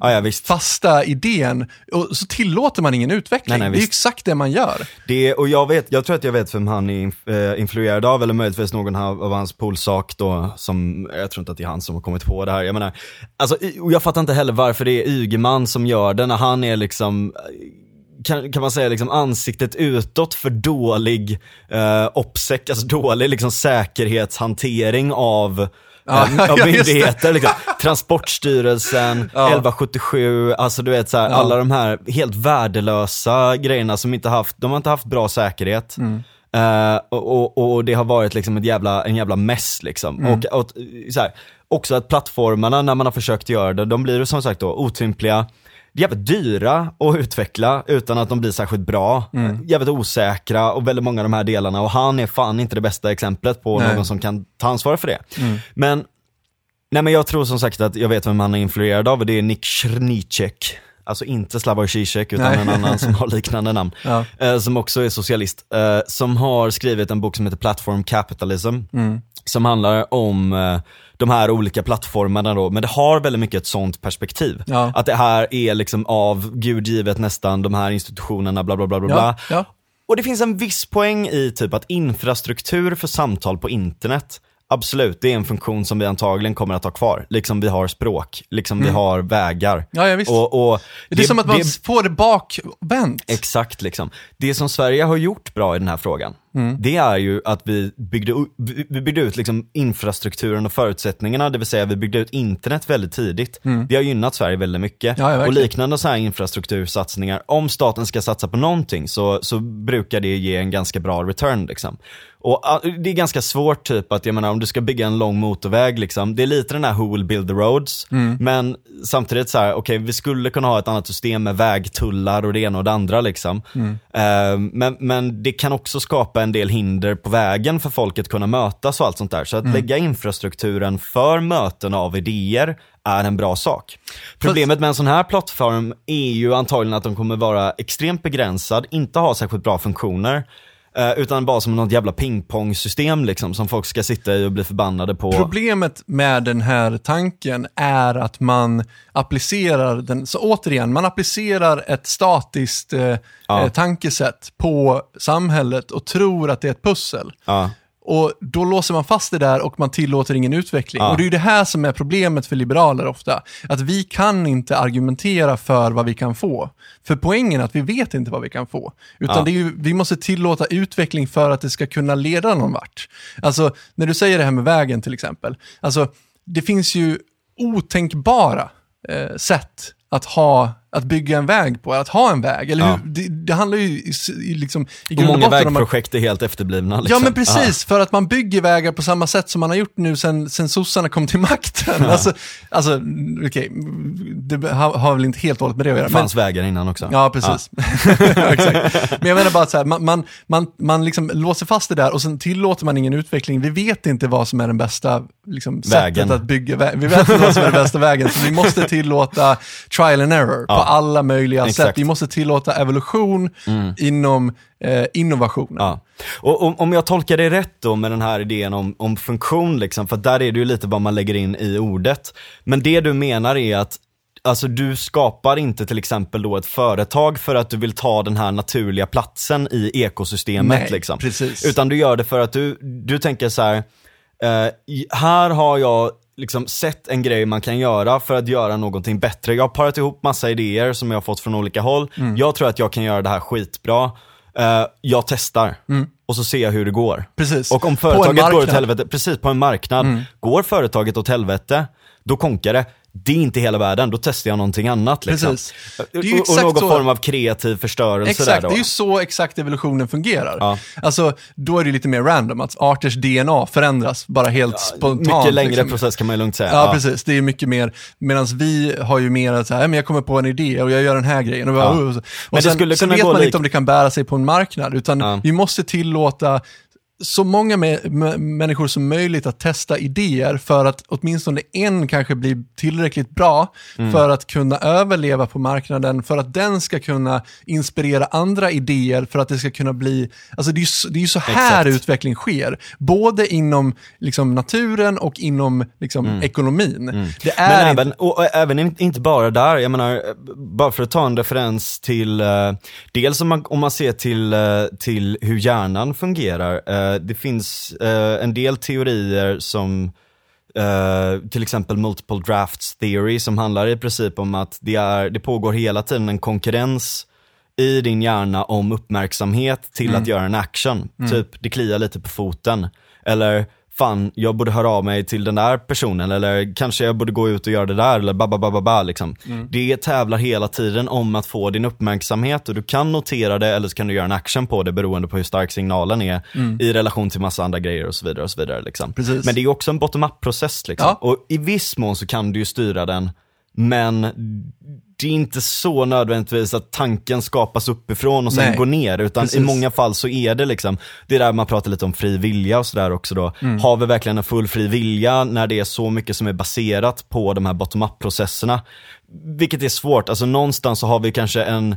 Ja, ja, visst. fasta idén och så tillåter man ingen utveckling. Nej, nej, det är exakt det man gör. Det, och jag, vet, jag tror att jag vet vem han är eh, influerad av, eller möjligtvis någon av, hans polsak då, som, jag tror inte att det är han som har kommit på det här. Jag menar, alltså, och jag fattar inte heller varför det är Ygeman som gör det, när han är liksom, eh, kan, kan man säga liksom ansiktet utåt för dålig eh, OPSEC, alltså dålig liksom säkerhetshantering av Ja, eh, av myndigheter. Liksom. Transportstyrelsen, Ja. 1177, alltså du vet så här, alla de här helt värdelösa grejerna som inte haft, de har inte haft bra säkerhet. Mm. Eh, och, och, och det har varit liksom ett jävla, en jävla mess liksom. Mm. Och, och så här, också att plattformarna när man har försökt göra det, de blir som sagt då otympliga, jävligt dyra att utveckla utan att de blir särskilt bra. Mm. Jävligt osäkra och väldigt många av de här delarna och han är fan inte det bästa exemplet på Nej. Mm. någon som kan ta ansvar för det. Men Nej men jag tror som sagt att jag vet vem han är influerad av och det är Nick Srnicek. Alltså inte Slavoj Zizek utan Nej. en annan som har liknande namn. Ja. Eh, som också är socialist. Eh, som har skrivit en bok som heter Platform Capitalism. Mm. Som handlar om eh, de här olika plattformarna då, men det har väldigt mycket ett sånt perspektiv. Ja. Att det här är liksom av Gud givet nästan, de här institutionerna, bla bla bla bla. bla. Ja, ja. Och det finns en viss poäng i typ att infrastruktur för samtal på internet, absolut, det är en funktion som vi antagligen kommer att ha kvar. Liksom vi har språk, liksom vi har vägar. Mm. Ja, ja, visst. Och, och Det är som att man får det bakvänt. Exakt liksom. Det som Sverige har gjort bra i den här frågan, Mm. det är ju att vi byggde, vi byggde ut liksom infrastrukturen och förutsättningarna, det vill säga vi byggde ut internet väldigt tidigt. Det har gynnat Sverige väldigt mycket. Mm. Ja, ja, och liknande så här infrastruktursatsningar, om staten ska satsa på någonting så, så brukar det ge en ganska bra return. Liksom. Och ah, det är ganska svårt typ att, jag menar om du ska bygga en lång motorväg, liksom, det är lite den här who will build the roads, Mm. men samtidigt så här, okej vi skulle kunna ha ett annat system med vägtullar och det ena och det andra liksom. Mm. Eh, men, men det kan också skapa en del hinder på vägen för folket kunna mötas och allt sånt där. Så Mm. att lägga infrastrukturen för möten av idéer är en bra sak. Problemet med en sån här plattform är ju antagligen att de kommer vara extremt begränsad, inte ha särskilt bra funktioner. Eh, Utan bara som något jävla pingpongsystem liksom, som folk ska sitta i och bli förbannade på. Problemet med den här tanken är att man applicerar den, så återigen, man applicerar ett statiskt eh, Ja. eh, tankesätt på samhället och tror att det är ett pussel. Ja. Och då låser man fast det där och man tillåter ingen utveckling. Ja. Och det är ju det här som är problemet för liberaler ofta. Att vi kan inte argumentera för vad vi kan få. För poängen är att vi vet inte vad vi kan få. Utan Ja. det är ju, vi måste tillåta utveckling för att det ska kunna leda någon vart. Alltså, när du säger det här med vägen till exempel. Alltså, det finns ju otänkbara eh, sätt att ha att bygga en väg på, att ha en väg. Eller Ja. hur, det, det handlar ju i, i, liksom, i grund och många botten om att vägprojekt är helt efterblivna. Ja Liksom. men precis, för att man bygger vägar på samma sätt som man har gjort nu sen, sen sossarna kom till makten. Alltså, alltså okej, det har, har väl inte helt och hållet med det att göra. Det Men, fanns vägar innan också. ja, precis. Exakt. Men jag menar bara att så här, man, man, man, man liksom låser fast det där och sen tillåter man ingen utveckling. Vi vet inte vad som är den bästa liksom, Vägen. sättet att bygga väg. Vi vet inte vad som är den bästa vägen, så vi måste tillåta trial and error på alla möjliga Exakt. sätt. Vi måste tillåta evolution inom eh, innovation. Ja. Och om, om jag tolkar det rätt då med den här idén om, om funktion, liksom, för där är det ju lite vad man lägger in i ordet. Men det du menar är att Alltså du skapar inte till exempel då ett företag för att du vill ta den här naturliga platsen i ekosystemet. Nej, liksom. precis. Utan du gör det för att du, du tänker så här, eh, här har jag liksom sett en grej man kan göra för att göra någonting bättre. Jag har parat ihop massa idéer som jag har fått från olika håll. Mm. Jag tror att jag kan göra det här skitbra. Eh, jag testar och så ser jag hur det går. Mm. Precis. Och om företaget går åt. Mm. helvete, precis på en marknad, går företaget åt helvete, då konkar det. Det är inte hela världen, då testar jag någonting annat. Liksom. Det och, och någon så- form av kreativ förstörelse Exakt, där det är ju så exakt evolutionen fungerar. Ja. Alltså, då är det lite mer random, att arters DNA förändras bara helt spontant. Mycket längre liksom. process kan man ju lugnt säga. Ja, precis. Det är mycket mer, medan vi har ju mer att så här, "Ja, men jag kommer på en idé och jag gör den här grejen. Och, bara, Ja. "Oh", och det sen, skulle sen vet man lik- inte om det kan bära sig på en marknad, utan Ja. vi måste tillåta så många människor som möjligt att testa idéer för att åtminstone en kanske blir tillräckligt bra mm. för att kunna överleva på marknaden, för att den ska kunna inspirera andra idéer, för att det ska kunna bli... Alltså det är ju, det är så här Exakt. utveckling sker, både inom liksom, naturen och inom liksom, mm. ekonomin. Mm. Det är Men även, inte... och, och, även inte bara där, jag menar, bara för att ta en referens till, uh, dels om man, om man ser till, uh, till hur hjärnan fungerar, uh, det finns en del teorier som till exempel multiple drafts theory som handlar i princip om att det, är, det pågår hela tiden en konkurrens i din hjärna om uppmärksamhet till mm. att göra en action. Mm. Typ, det kliar lite på foten. Eller fan, jag borde höra av mig till den där personen eller kanske jag borde gå ut och göra det där eller bababababa liksom. Mm. Det tävlar hela tiden om att få din uppmärksamhet och du kan notera det eller så kan du göra en action på det beroende på hur stark signalen är mm. i relation till massa andra grejer och så vidare. och så vidare liksom. Men det är också en bottom-up process liksom. Ja. Och i viss mån så kan du ju styra den men det är inte så nödvändigtvis att tanken skapas uppifrån och sen Nej, går ner, utan precis. i många fall så är det liksom, det är där man pratar lite om fri vilja och sådär också då. Mm. Har vi verkligen en full fri vilja när det är så mycket som är baserat på de här bottom-up processerna? Vilket är svårt, alltså någonstans så har vi kanske en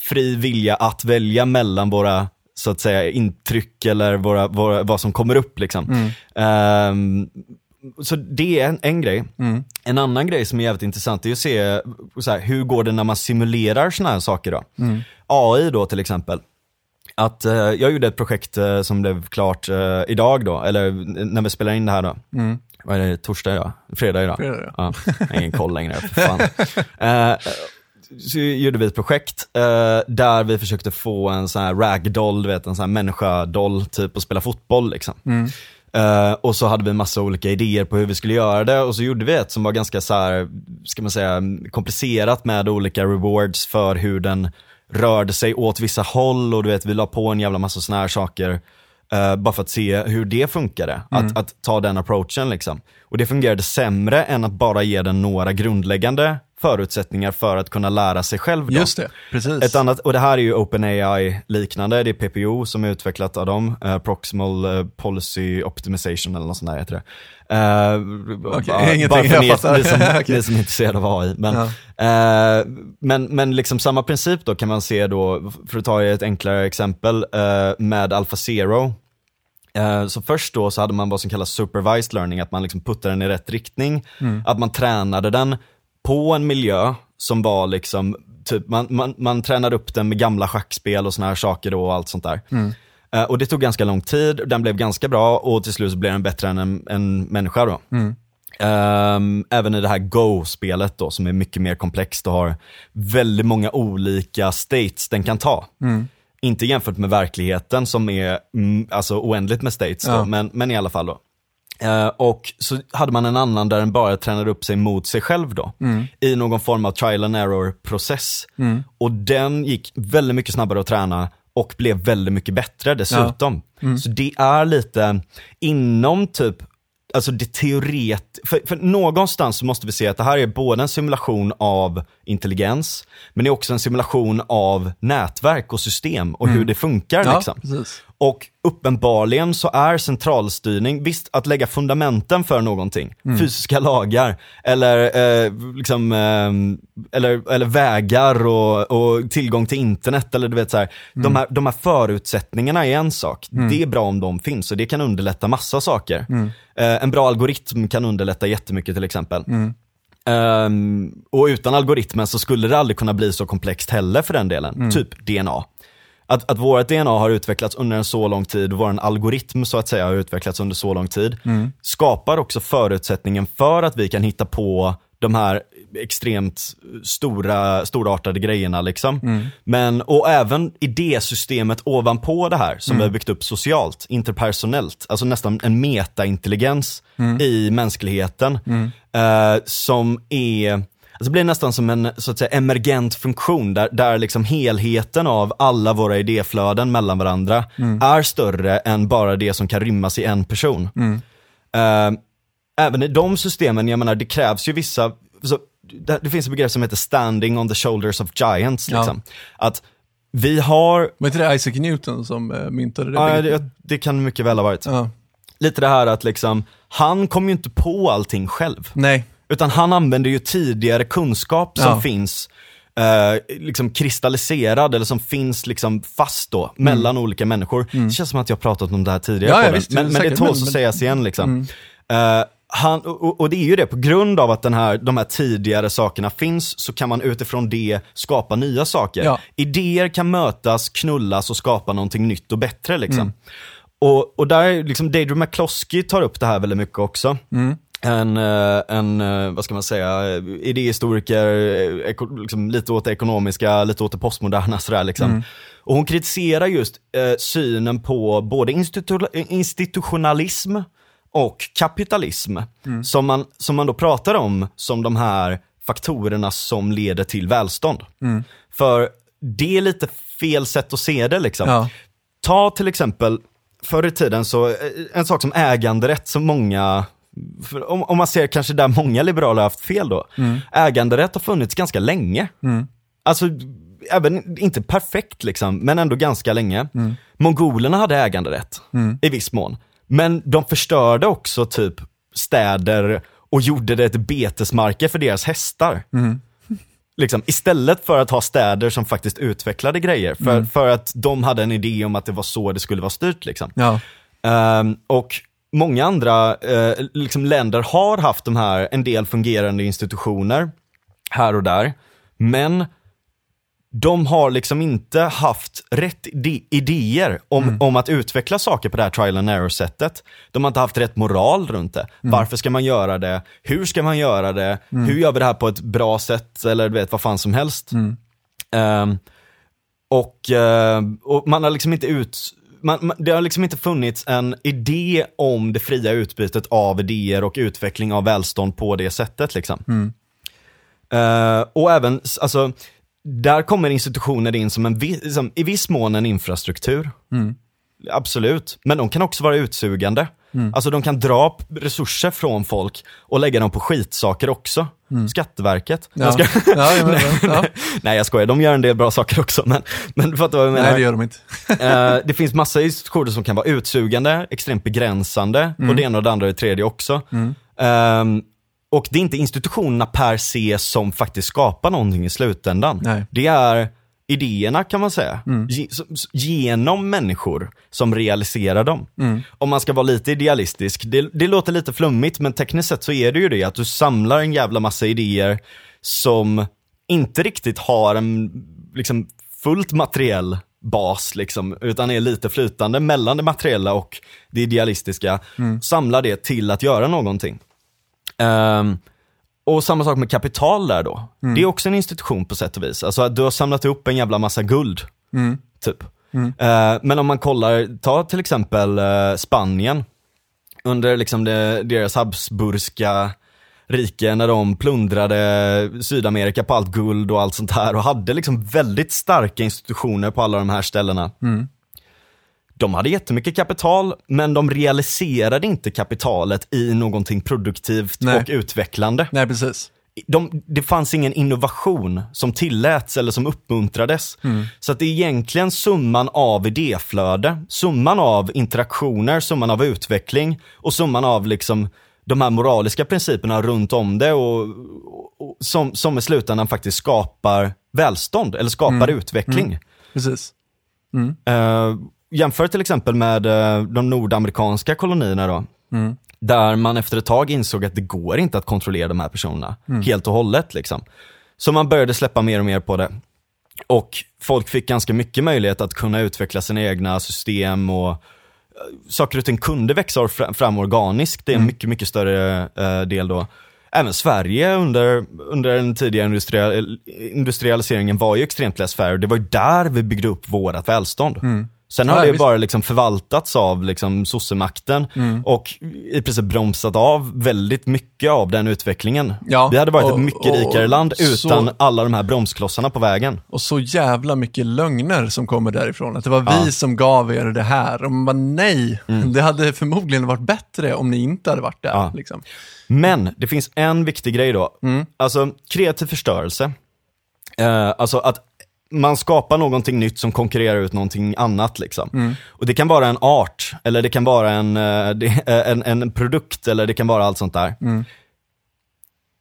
fri vilja att välja mellan våra så att säga intryck eller våra, våra, vad som kommer upp liksom. Mm. Um, så det är en, en grej. Mm. En annan grej som är jävligt intressant är att se så här, hur går det när man simulerar sådana här saker då. Mm. AI då till exempel. Att, eh, jag gjorde ett projekt eh, som blev klart eh, idag då, eller när vi spelar in det här då. Mm. Vad är det, torsdag idag? Fredag idag? Fredag, ja. ja ingen koll längre, för fan. Eh, så gjorde vi ett projekt eh, där vi försökte få en sån här ragdoll, du vet en sån här människa-doll typ och spela fotboll liksom. Mm. Uh, och så hade vi en massa olika idéer på hur vi skulle göra det och så gjorde vi ett som var ganska så här, ska man säga, komplicerat med olika rewards för hur den rörde sig åt vissa håll och du vet, vi la på en jävla massa sådana här saker. Uh, bara för att se hur det funkade, mm. att, att ta den approachen liksom. Och det fungerade sämre än att bara ge den några grundläggande förutsättningar för att kunna lära sig själv. Då. Just det, precis. Ett annat, och det här är ju OpenAI liknande, det är PPO som är utvecklat av dem, uh, Proximal uh, Policy Optimization eller något sånt där heter det. Uh, okay, bara, ingenting, bara för ni, ni, som, okay. ni som är intresserade av AI. Men, ja. uh, men, men liksom samma princip då kan man se då, för att ta ett enklare exempel, uh, med AlphaZero. Så först då så hade man vad som kallas supervised learning, att man liksom puttade den i rätt riktning, mm. att man tränade den på en miljö som var liksom, typ, man, man, man tränade upp den med gamla schackspel och såna här saker då och allt sånt där. Mm. Uh, och det tog ganska lång tid, den blev ganska bra och till slut så blev den bättre än en, en människa då. Mm. Um, även i det här Go-spelet då, som är mycket mer komplext och har väldigt många olika states den kan ta. Mm. Inte jämfört med verkligheten som är mm, alltså oändligt med states, ja. då, men, men i alla fall då. Uh, och så hade man en annan där den bara tränade upp sig mot sig själv då. Mm. I någon form av trial and error process. Mm. Och den gick väldigt mycket snabbare att träna och blev väldigt mycket bättre dessutom. Ja. Mm. Så det är lite inom typ alltså det teoret, för, för någonstans så måste vi se att det här är både en simulation av intelligens, men det är också en simulation av nätverk och system och mm. hur det funkar. Ja, liksom. Och uppenbarligen så är centralstyrning, visst att lägga fundamenten för någonting, mm. fysiska lagar, eller, eh, liksom, eh, eller, eller vägar och, och, tillgång till internet, eller du vet så här, mm. de, här de här förutsättningarna är en sak, mm. det är bra om de finns och det kan underlätta massa saker. Mm. Eh, en bra algoritm kan underlätta jättemycket till exempel. Um, och utan algoritmen så skulle det aldrig kunna bli så komplext heller för den delen, mm. typ DNA att, att vårt DNA har utvecklats under en så lång tid, vår algoritm så att säga har utvecklats under så lång tid, mm. skapar också förutsättningen för att vi kan hitta på de här extremt stora, storartade grejerna. Liksom. Mm. Men, och även idésystemet ovanpå det här som mm. vi har byggt upp socialt, interpersonellt, alltså nästan en metaintelligens mm. i mänskligheten. Mm. Eh, som är Alltså det blir nästan som en så att säga, emergent funktion där, där liksom helheten av alla våra idéflöden mellan varandra mm. är större än bara det som kan rymmas i en person. Mm. Uh, även i de systemen, jag menar det krävs ju vissa, så, det, det, finns ett begrepp som heter standing on the shoulders of giants. Liksom. Ja. Att Vi har... Var inte det Isaac Newton som uh, myntade det? Ja, det, det, kan mycket väl ha varit. Ja. Lite det här att liksom, han kom ju inte på allting själv. Nej. Utan han använder ju tidigare kunskap som Ja. finns eh, liksom kristalliserad eller som finns liksom fast då mellan olika människor. Det känns som att jag pratat om det här tidigare Mm. Ja, ja, visst, men, men det tåls men- att sägas igen liksom. Eh, han, och, och det är ju det, på grund av att den här, de här tidigare sakerna finns så kan man utifrån det skapa nya saker. Ja. Idéer kan mötas, knullas och skapa någonting nytt och bättre liksom. Mm. Och, och där, liksom Deidre McCloskey tar upp det här väldigt mycket också. Mm. En, eh, en, eh, vad ska man säga, idéhistoriker, eh, liksom, lite åt det ekonomiska, lite åt det postmoderna sådär liksom. Mm. Och hon kritiserar just eh, synen på både institu- institutionalism och kapitalism. Mm. Som, man, som man då pratar om som de här faktorerna som leder till välstånd. Mm. För det är lite fel sätt att se det liksom. Ja. Ta till exempel, förr i tiden så, en sak som äganderätt som många, om, om man ser kanske där många liberaler har haft fel då. Äganderätt har funnits ganska länge. Alltså, även, inte perfekt liksom, men ändå ganska länge. Mongolerna hade äganderätt, i viss mån. Men de förstörde också typ städer och gjorde det till betesmarker för deras hästar. Liksom, istället för att ha städer som faktiskt utvecklade grejer. För, för att de hade en idé om att det var så det skulle vara styrt. Liksom. Ja. Ehm, och många andra eh, liksom länder har haft de här, en del fungerande institutioner här och där. Men de har liksom inte haft rätt idéer om, om att utveckla saker på det här trial and error sättet. De har inte haft rätt moral runt det. Varför ska man göra det? Hur ska man göra det? Hur gör vi det här på ett bra sätt? Eller du vet, vad fan som helst. Ehm, och, eh, och man har liksom inte ut... Man, man, det har liksom inte funnits en idé om det fria utbytet av idéer och utveckling av välstånd på det sättet. Liksom. Eh, och även, alltså, där kommer institutioner in som en, vi- som, i viss mån en infrastruktur. Absolut, men de kan också vara utsugande. Alltså de kan dra resurser från folk och lägga dem på skitsaker också. Skatteverket. Ja. Jag ska- Ja, ja, men, ja. Nej jag skojar, de gör en del bra saker också men, men du fattar vad jag menar. Nej, det gör de inte. Eh, det finns massa institutioner som kan vara utsugande, extremt begränsande och det ena och det andra och det tredje också. Ehm, och det är inte institutionerna per se som faktiskt skapar någonting i slutändan. Nej. Det är idéerna kan man säga, s- genom människor som realiserar dem. Om man ska vara lite idealistisk, det, det låter lite flummigt men tekniskt sett så är det ju det att du samlar en jävla massa idéer som inte riktigt har en liksom, fullt materiell bas, liksom, utan är lite flytande mellan det materiella och det idealistiska. Samlar det till att göra någonting. Ehm, och samma sak med kapital där då. Det är också en institution på sätt och vis. Alltså du har samlat ihop en jävla massa guld. Typ. Eh, men om man kollar, ta till exempel eh, Spanien. Under liksom det, deras Habsburgska rike när de plundrade Sydamerika på allt guld och allt sånt här och hade liksom väldigt starka institutioner på alla de här ställena. De hade jättemycket kapital, men de realiserade inte kapitalet i någonting produktivt Nej. och utvecklande. Nej, precis. De, det fanns ingen innovation som tilläts eller som uppmuntrades. Så att det är egentligen summan av idéflöde, summan av interaktioner, summan av utveckling och summan av liksom de här moraliska principerna runt om det och, och, som, som i slutändan faktiskt skapar välstånd eller skapar utveckling. Precis. Eh, jämför till exempel med eh, de nordamerikanska kolonierna då. Där man efter ett tag insåg att det går inte att kontrollera de här personerna helt och hållet. Liksom. Så man började släppa mer och mer på det. Och folk fick ganska mycket möjlighet att kunna utveckla sina egna system och eh, saker och ting kunde växa fram organiskt. Det är en mycket, mycket större eh, del då. Även Sverige under, under den tidigare industrial, industrialiseringen var ju extremt laissez Det var ju där vi byggde upp vårat välstånd. Sen har Ja, det ju visst. bara liksom förvaltats av liksom sossemakten och i princip bromsat av väldigt mycket av den utvecklingen. Ja, vi hade varit och- ett mycket och rikare land så- utan alla de här bromsklossarna på vägen. Och så jävla mycket lögner som kommer därifrån. Att det var Ja. vi som gav er det här. Och man bara, nej, det hade förmodligen varit bättre om ni inte hade varit där. Ja. Liksom. Men det finns en viktig grej då. Alltså kreativ förstörelse. Eh, alltså att man skapar någonting nytt som konkurrerar ut någonting annat. Liksom. Mm. Och det kan vara en art, eller det kan vara en, eh, en, en produkt, eller det kan vara allt sånt där. Mm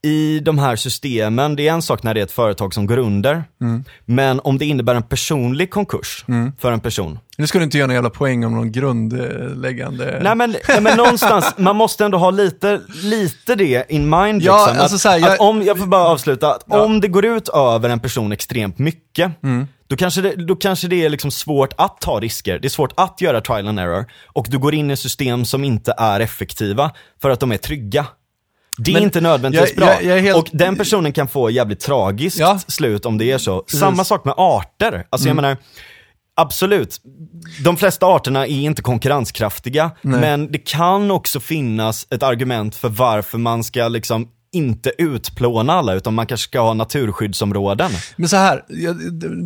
i de här systemen, det är en sak när det är ett företag som går under. Mm. Men om det innebär en personlig konkurs mm. för en person. Nu ska du inte göra någon jävla poäng om någon grundläggande... Nej men, men någonstans, man måste ändå ha lite, lite det in mind. Ja, liksom. alltså att, här, jag... Att om, jag får bara avsluta, att ja. om det går ut över en person extremt mycket, mm. då, kanske det, då kanske det är liksom svårt att ta risker. Det är svårt att göra trial and error. Och du går in i system som inte är effektiva för att de är trygga. Det är men inte nödvändigtvis jag, bra. Jag, jag helt... Och den personen kan få jävligt tragiskt ja. slut om det är så. Precis. Samma sak med arter. Alltså mm. jag menar, absolut. De flesta arterna är inte konkurrenskraftiga, Nej. men det kan också finnas ett argument för varför man ska liksom inte utplåna alla, utan man kanske ska ha naturskyddsområden. Men så här, jag,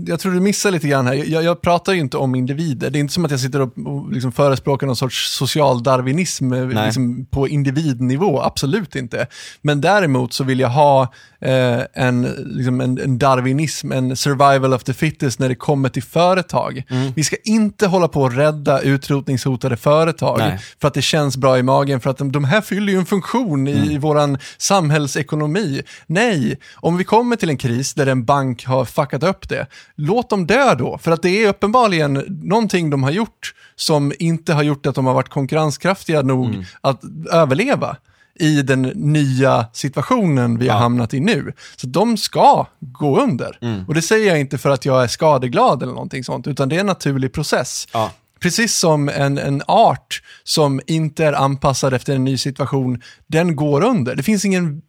jag tror du missar lite grann här. Jag, jag, pratar ju inte om individer. Det är inte som att jag sitter och liksom förespråkar någon sorts social darwinism eh, liksom på individnivå, absolut inte. Men däremot så vill jag ha eh, en, liksom en, en, darwinism, en survival of the fittest när det kommer till företag. Mm. Vi ska inte hålla på att rädda utrotningshotade företag Nej. för att det känns bra i magen, för att de, de här fyller ju en funktion mm. i samhälle samhällsekonomi. Nej, om vi kommer till en kris där en bank har fuckat upp det, låt dem dö då. För att det är uppenbarligen någonting de har gjort som inte har gjort att de har varit konkurrenskraftiga nog mm. att överleva i den nya situationen vi har hamnat i nu. Så de ska gå under. Mm. Och det säger jag inte för att jag är skadeglad eller någonting sånt, utan det är en naturlig process. Ja. Precis som en, en art som inte är anpassad efter en ny situation, den går under. Det finns ingen,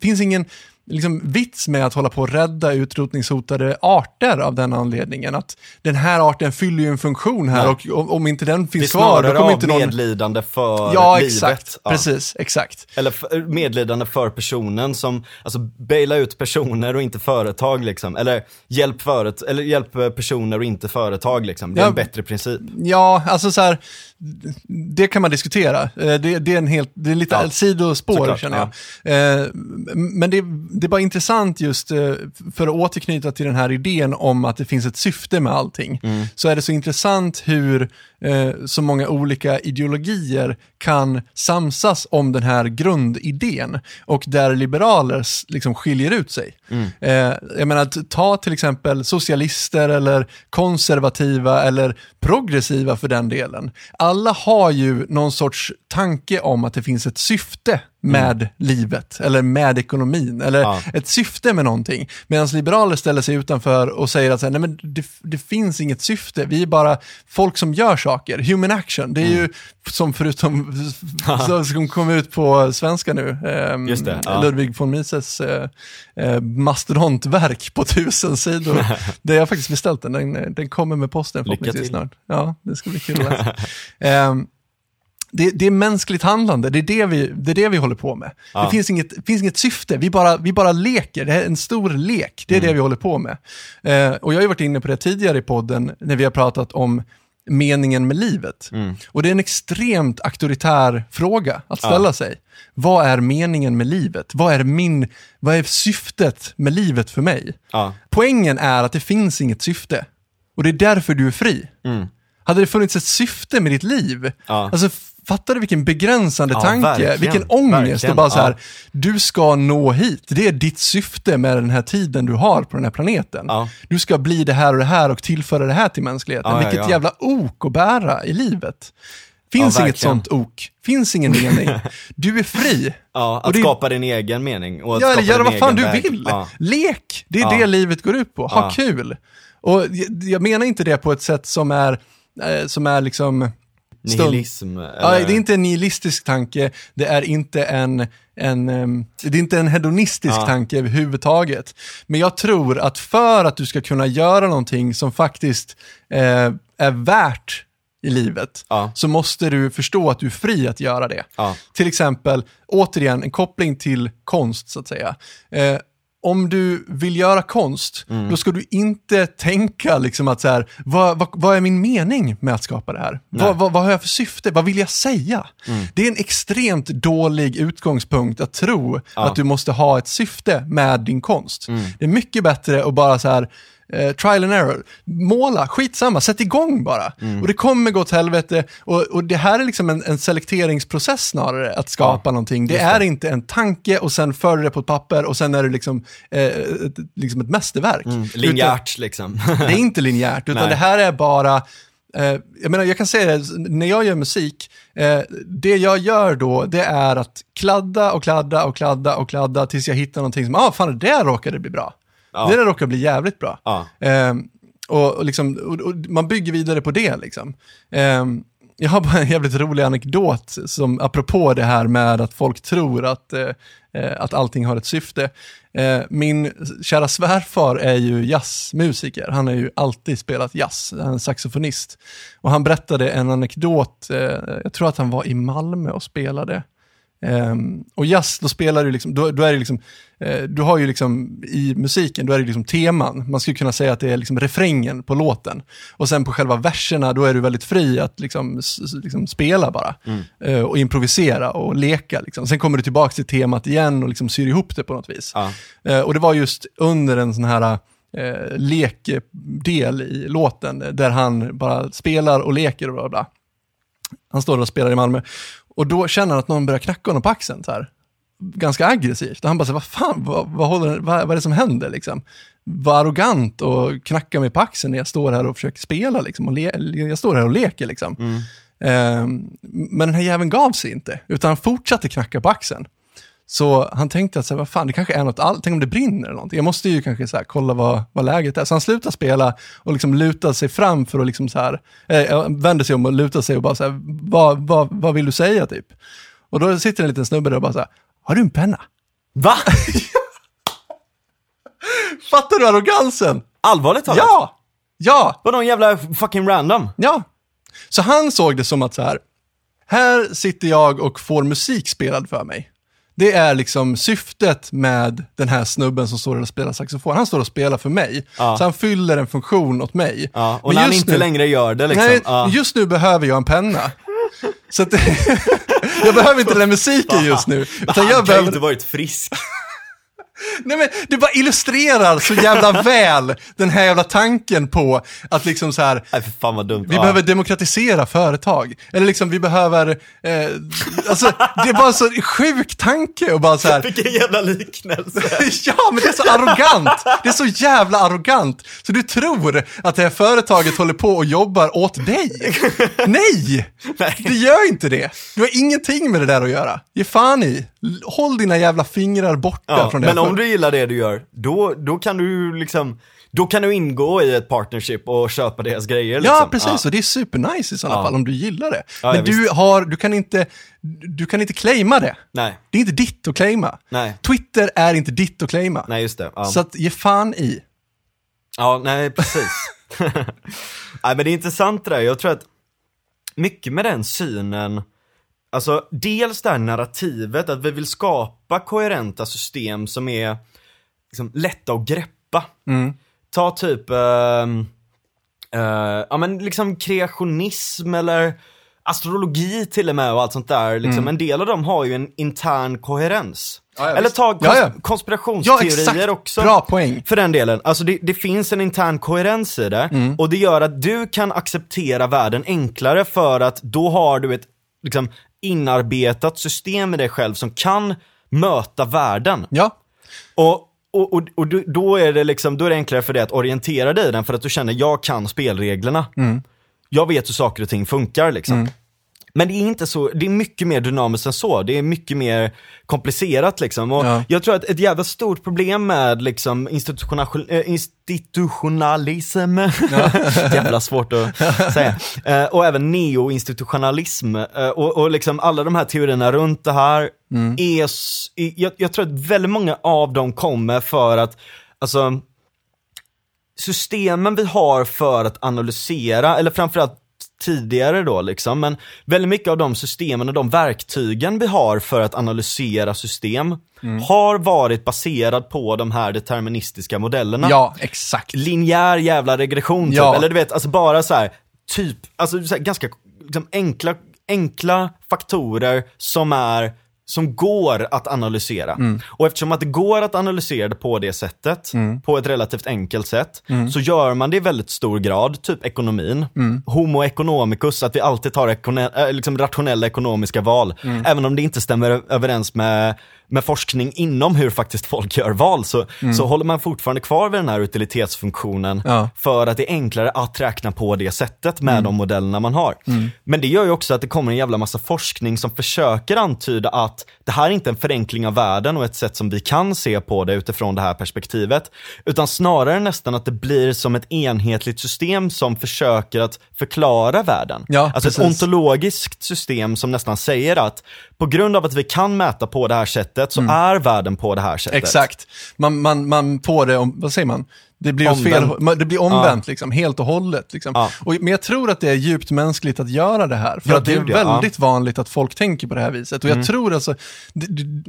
finns ingen liksom vits med att hålla på att rädda utrotningshotade arter av den anledningen. Att den här arten fyller ju en funktion här Nej. och om inte den finns kvar, då kommer inte någon... medlidande för ja, livet. Exakt. Ja, precis, exakt. Eller medlidande för personen som, alltså baila ut personer och inte företag liksom. Eller hjälp, föret eller hjälp personer och inte företag liksom. Det är ja, en bättre princip. Ja, alltså så här, det kan man diskutera. Eh, det, det är en helt, det är lite ja. sidospår känner jag. Ja. Eh, men det, det är bara intressant just eh, för att återknyta till den här idén om att det finns ett syfte med allting. Mm. Så är det så intressant hur så många olika ideologier kan samsas om den här grundidén och där liberaler liksom skiljer ut sig. Mm. Jag menar, ta till exempel socialister eller konservativa eller progressiva för den delen alla har ju någon sorts tanke om att det finns ett syfte med mm. livet, eller med ekonomin, eller ja. ett syfte med någonting. Medan liberaler ställer sig utanför och säger att nej, men det, det, finns inget syfte, vi är bara folk som gör saker. Human action, det är mm. ju som förutom, som kom ut på svenska nu, eh, det, ja. Ludwig von Mises eh, eh, mastodontverk på tusen sidor. det har jag faktiskt beställt den, den, den kommer med posten förhoppningsvis snart. Ja, det ska bli kul att läsa. Ehm, det, det, är mänskligt handlande, det är det vi, det är det vi håller på med. Ja. Det finns inget, finns inget syfte, vi bara, vi bara leker, det är en stor lek, det är mm. det vi håller på med. Eh, och jag har ju varit inne på det tidigare i podden, när vi har pratat om meningen med livet. Mm. Och det är en extremt auktoritär fråga att ställa ja. sig. Vad är meningen med livet? Vad är, min, vad är syftet med livet för mig? Ja. Poängen är att det finns inget syfte. Och det är därför du är fri. Mm. Hade det funnits ett syfte med ditt liv, ja. alltså Fattar du vilken begränsande ja, tanke? Verkligen, vilken ångest och bara så här, ja. du ska nå hit. Det är ditt syfte med den här tiden du har på den här planeten. Ja. Du ska bli det här och det här och tillföra det här till mänskligheten. Vilket jävla ok att bära i livet. Finns inget sånt ok. Finns ingen mening. Du är fri. Ja, att det... skapa din egen mening. Och att ja, eller göra vad fan du väg. vill. Lek, det är det livet går ut på. Ha kul. Och jag menar inte det på ett sätt som är, eh, som är liksom Nihilism? Ja, det är inte en nihilistisk tanke, det är inte en, en, det är inte en hedonistisk ja. tanke överhuvudtaget. Men jag tror att för att du ska kunna göra någonting som faktiskt eh, är värt i livet, ja. så måste du förstå att du är fri att göra det. Ja. Till exempel, återigen, en koppling till konst så att säga. Eh, om du vill göra konst, mm. då ska du inte tänka liksom att så här, vad, vad, vad är min mening med att skapa det här? Vad, vad, vad, har jag för syfte? Vad vill jag säga? Mm. Det är en extremt dålig utgångspunkt att tro ja. att du måste ha ett syfte med din konst. Mm. Det är mycket bättre att bara så här, eh, trial and error. Måla, skitsamma, sätt igång bara. Mm. Och det kommer gå åt helvete. Och, och det här är liksom en, en selekteringsprocess snarare, att skapa ja, någonting. Det är det. inte en tanke och sen för det på ett papper och sen är det liksom, eh, ett, liksom ett mästerverk. Mm. Linjärt liksom. det är inte linjärt, utan det här är bara Eh, jag menar, jag kan säga det, när jag gör musik, eh, det jag gör då, det är att kladda och kladda och kladda och kladda tills jag hittar någonting som, ah fan det där råkade bli bra. Ja. Det där råkar bli jävligt bra. Ja. Eh, och, och, liksom, och, och, man bygger vidare på det liksom. Eh, jag har bara en jävligt rolig anekdot, som, apropå det här med att folk tror att, eh, eh att allting har ett syfte. Eh, min kära svärfar är ju jazzmusiker, han har ju alltid spelat jazz, han är saxofonist. Och han berättade en anekdot, eh, jag tror att han var i Malmö och spelade. Um, och jazz, då spelar du liksom, då, då är det liksom, uh, du har ju liksom i musiken, då är det liksom teman. Man skulle kunna säga att det är liksom refrängen på låten. Och sen på själva verserna, då är du väldigt fri att liksom, liksom spela bara. Mm. Uh, och improvisera och leka. Liksom. Sen kommer du tillbaka till temat igen och liksom syr ihop det på något vis. Ja. Uh, och det var just under en sån här uh, lekdel i låten, där han bara spelar och leker och bla bla. Han står och spelar i Malmö. Och då känner han att någon börjar knacka honom på axeln så här. Ganska aggressivt. Och han bara säger, vad fan, vad, vad, håller, vad, vad är det som händer liksom? Var arrogant och knacka mig på axeln när jag står här och försöker spela liksom. Och le, jag står här och leker liksom. Mm. Um, men den här jäveln gav sig inte, utan han fortsatte knacka på axeln. Så han tänkte att, så här, vad fan, det kanske är något, all... tänk om det brinner eller någonting. Jag måste ju kanske så här, kolla vad, vad läget är. Så han slutar spela och liksom lutar sig fram för att liksom så här, eh, vänder sig om och lutar sig och bara så här, vad, vad, vad vill du säga typ? Och då sitter en liten snubbe där och bara så här, har du en penna? Va? Fattar du arrogansen? Allvarligt talat? Ja! Ja! Var någon jävla fucking random? Ja. Så han såg det som att så här, här sitter jag och får musik spelad för mig. Det är liksom syftet med den här snubben som står och spelar saxofon. Han står och spelar för mig, ja. så han fyller en funktion åt mig. Ja, och Men när han inte nu, längre gör det liksom. Nej, ja. just nu behöver jag en penna. Så att, jag behöver inte den musiken just nu. Utan han jag kan behöver... ju inte varit frisk. Nej men det bara illustrerar så jävla väl den här jävla tanken på att liksom så här. Nej för fan vad dumt. Vi ja. behöver demokratisera företag. Eller liksom vi behöver, eh, alltså det är bara en så sjuk tanke och bara så här. Vilken jävla liknelse. ja men det är så arrogant. Det är så jävla arrogant. Så du tror att det här företaget håller på och jobbar åt dig. Nej, Nej. det gör inte det. Du har ingenting med det där att göra. Ge fan i. Håll dina jävla fingrar borta ja, från det. Men om du gillar det du gör, då, då kan du liksom då kan du ingå i ett partnership och köpa deras grejer. Liksom. Ja, precis. Ja. Och det är supernice i sådana ja. fall om du gillar det. Ja, Men du, har, du, kan inte, du kan inte claima det. Nej. Det är inte ditt att claima. Nej. Twitter är inte ditt att claima. Nej, just det. Så att ge fan i. Ja, nej, precis. nej, men det är intressant det där. Jag tror att mycket med den synen Alltså dels det här narrativet, att vi vill skapa koherenta system som är liksom, lätta att greppa. Mm. Ta typ, uh, uh, ja men liksom kreationism eller astrologi till och med och allt sånt där. Liksom. Mm. En del av dem har ju en intern koherens. Ja, ja, Eller ta kons ja, konspirationsteorier också. Bra poäng. För den delen. Alltså det, det finns en intern koherens i det. Mm. Och det gör att du kan acceptera världen enklare för att då har du ett liksom, inarbetat system i dig själv som kan möta världen. Ja. Och, och, och, och då, är det liksom, då är det enklare för dig att orientera dig i den för att du känner, jag kan spelreglerna. Mm. Jag vet hur saker och ting funkar liksom. Mm. Men det är inte så, det är mycket mer dynamiskt än så. Det är mycket mer komplicerat liksom. Och ja. Jag tror att ett jävla stort problem med liksom institutional, äh, institutionalism, ja. jävla svårt att säga, äh, och även neoinstitutionalism äh, och, och liksom alla de här teorierna runt det här mm. är, jag, jag tror att väldigt många av dem kommer för att, alltså systemen vi har för att analysera, eller framförallt tidigare då liksom, men väldigt mycket av de systemen och de verktygen vi har för att analysera system mm. har varit baserad på de här deterministiska modellerna. Ja, exakt. Linjär jävla regression typ, ja. eller du vet, alltså bara så här, typ, alltså så här, ganska liksom, enkla, enkla faktorer som är som går att analysera. Mm. Och eftersom att det går att analysera det på det sättet, mm. på ett relativt enkelt sätt, mm. så gör man det i väldigt stor grad, typ ekonomin. Mm. Homo economicus, att vi alltid tar äh, liksom rationella ekonomiska val. Mm. Även om det inte stämmer överens med med forskning inom hur faktiskt folk gör val så, mm. så håller man fortfarande kvar vid den här utilitetsfunktionen ja. för att det är enklare att räkna på det sättet med mm. de modellerna man har. Mm. Men det gör ju också att det kommer en jävla massa forskning som försöker antyda att det här är inte en förenkling av världen och ett sätt som vi kan se på det utifrån det här perspektivet. Utan snarare nästan att det blir som ett enhetligt system som försöker att förklara världen. Ja, alltså precis. ett ontologiskt system som nästan säger att på grund av att vi kan mäta på det här sättet så mm. är världen på det här sättet. Exakt. Man, man, man får det, om, vad säger man? Det blir, omvänt. fel, det blir omvänt, ja. liksom, helt och hållet. Liksom. Ja. Och, men jag tror att det är djupt mänskligt att göra det här. För ja, att det är det, väldigt vanligt att folk tänker på det här viset. Och jag mm. tror alltså, det,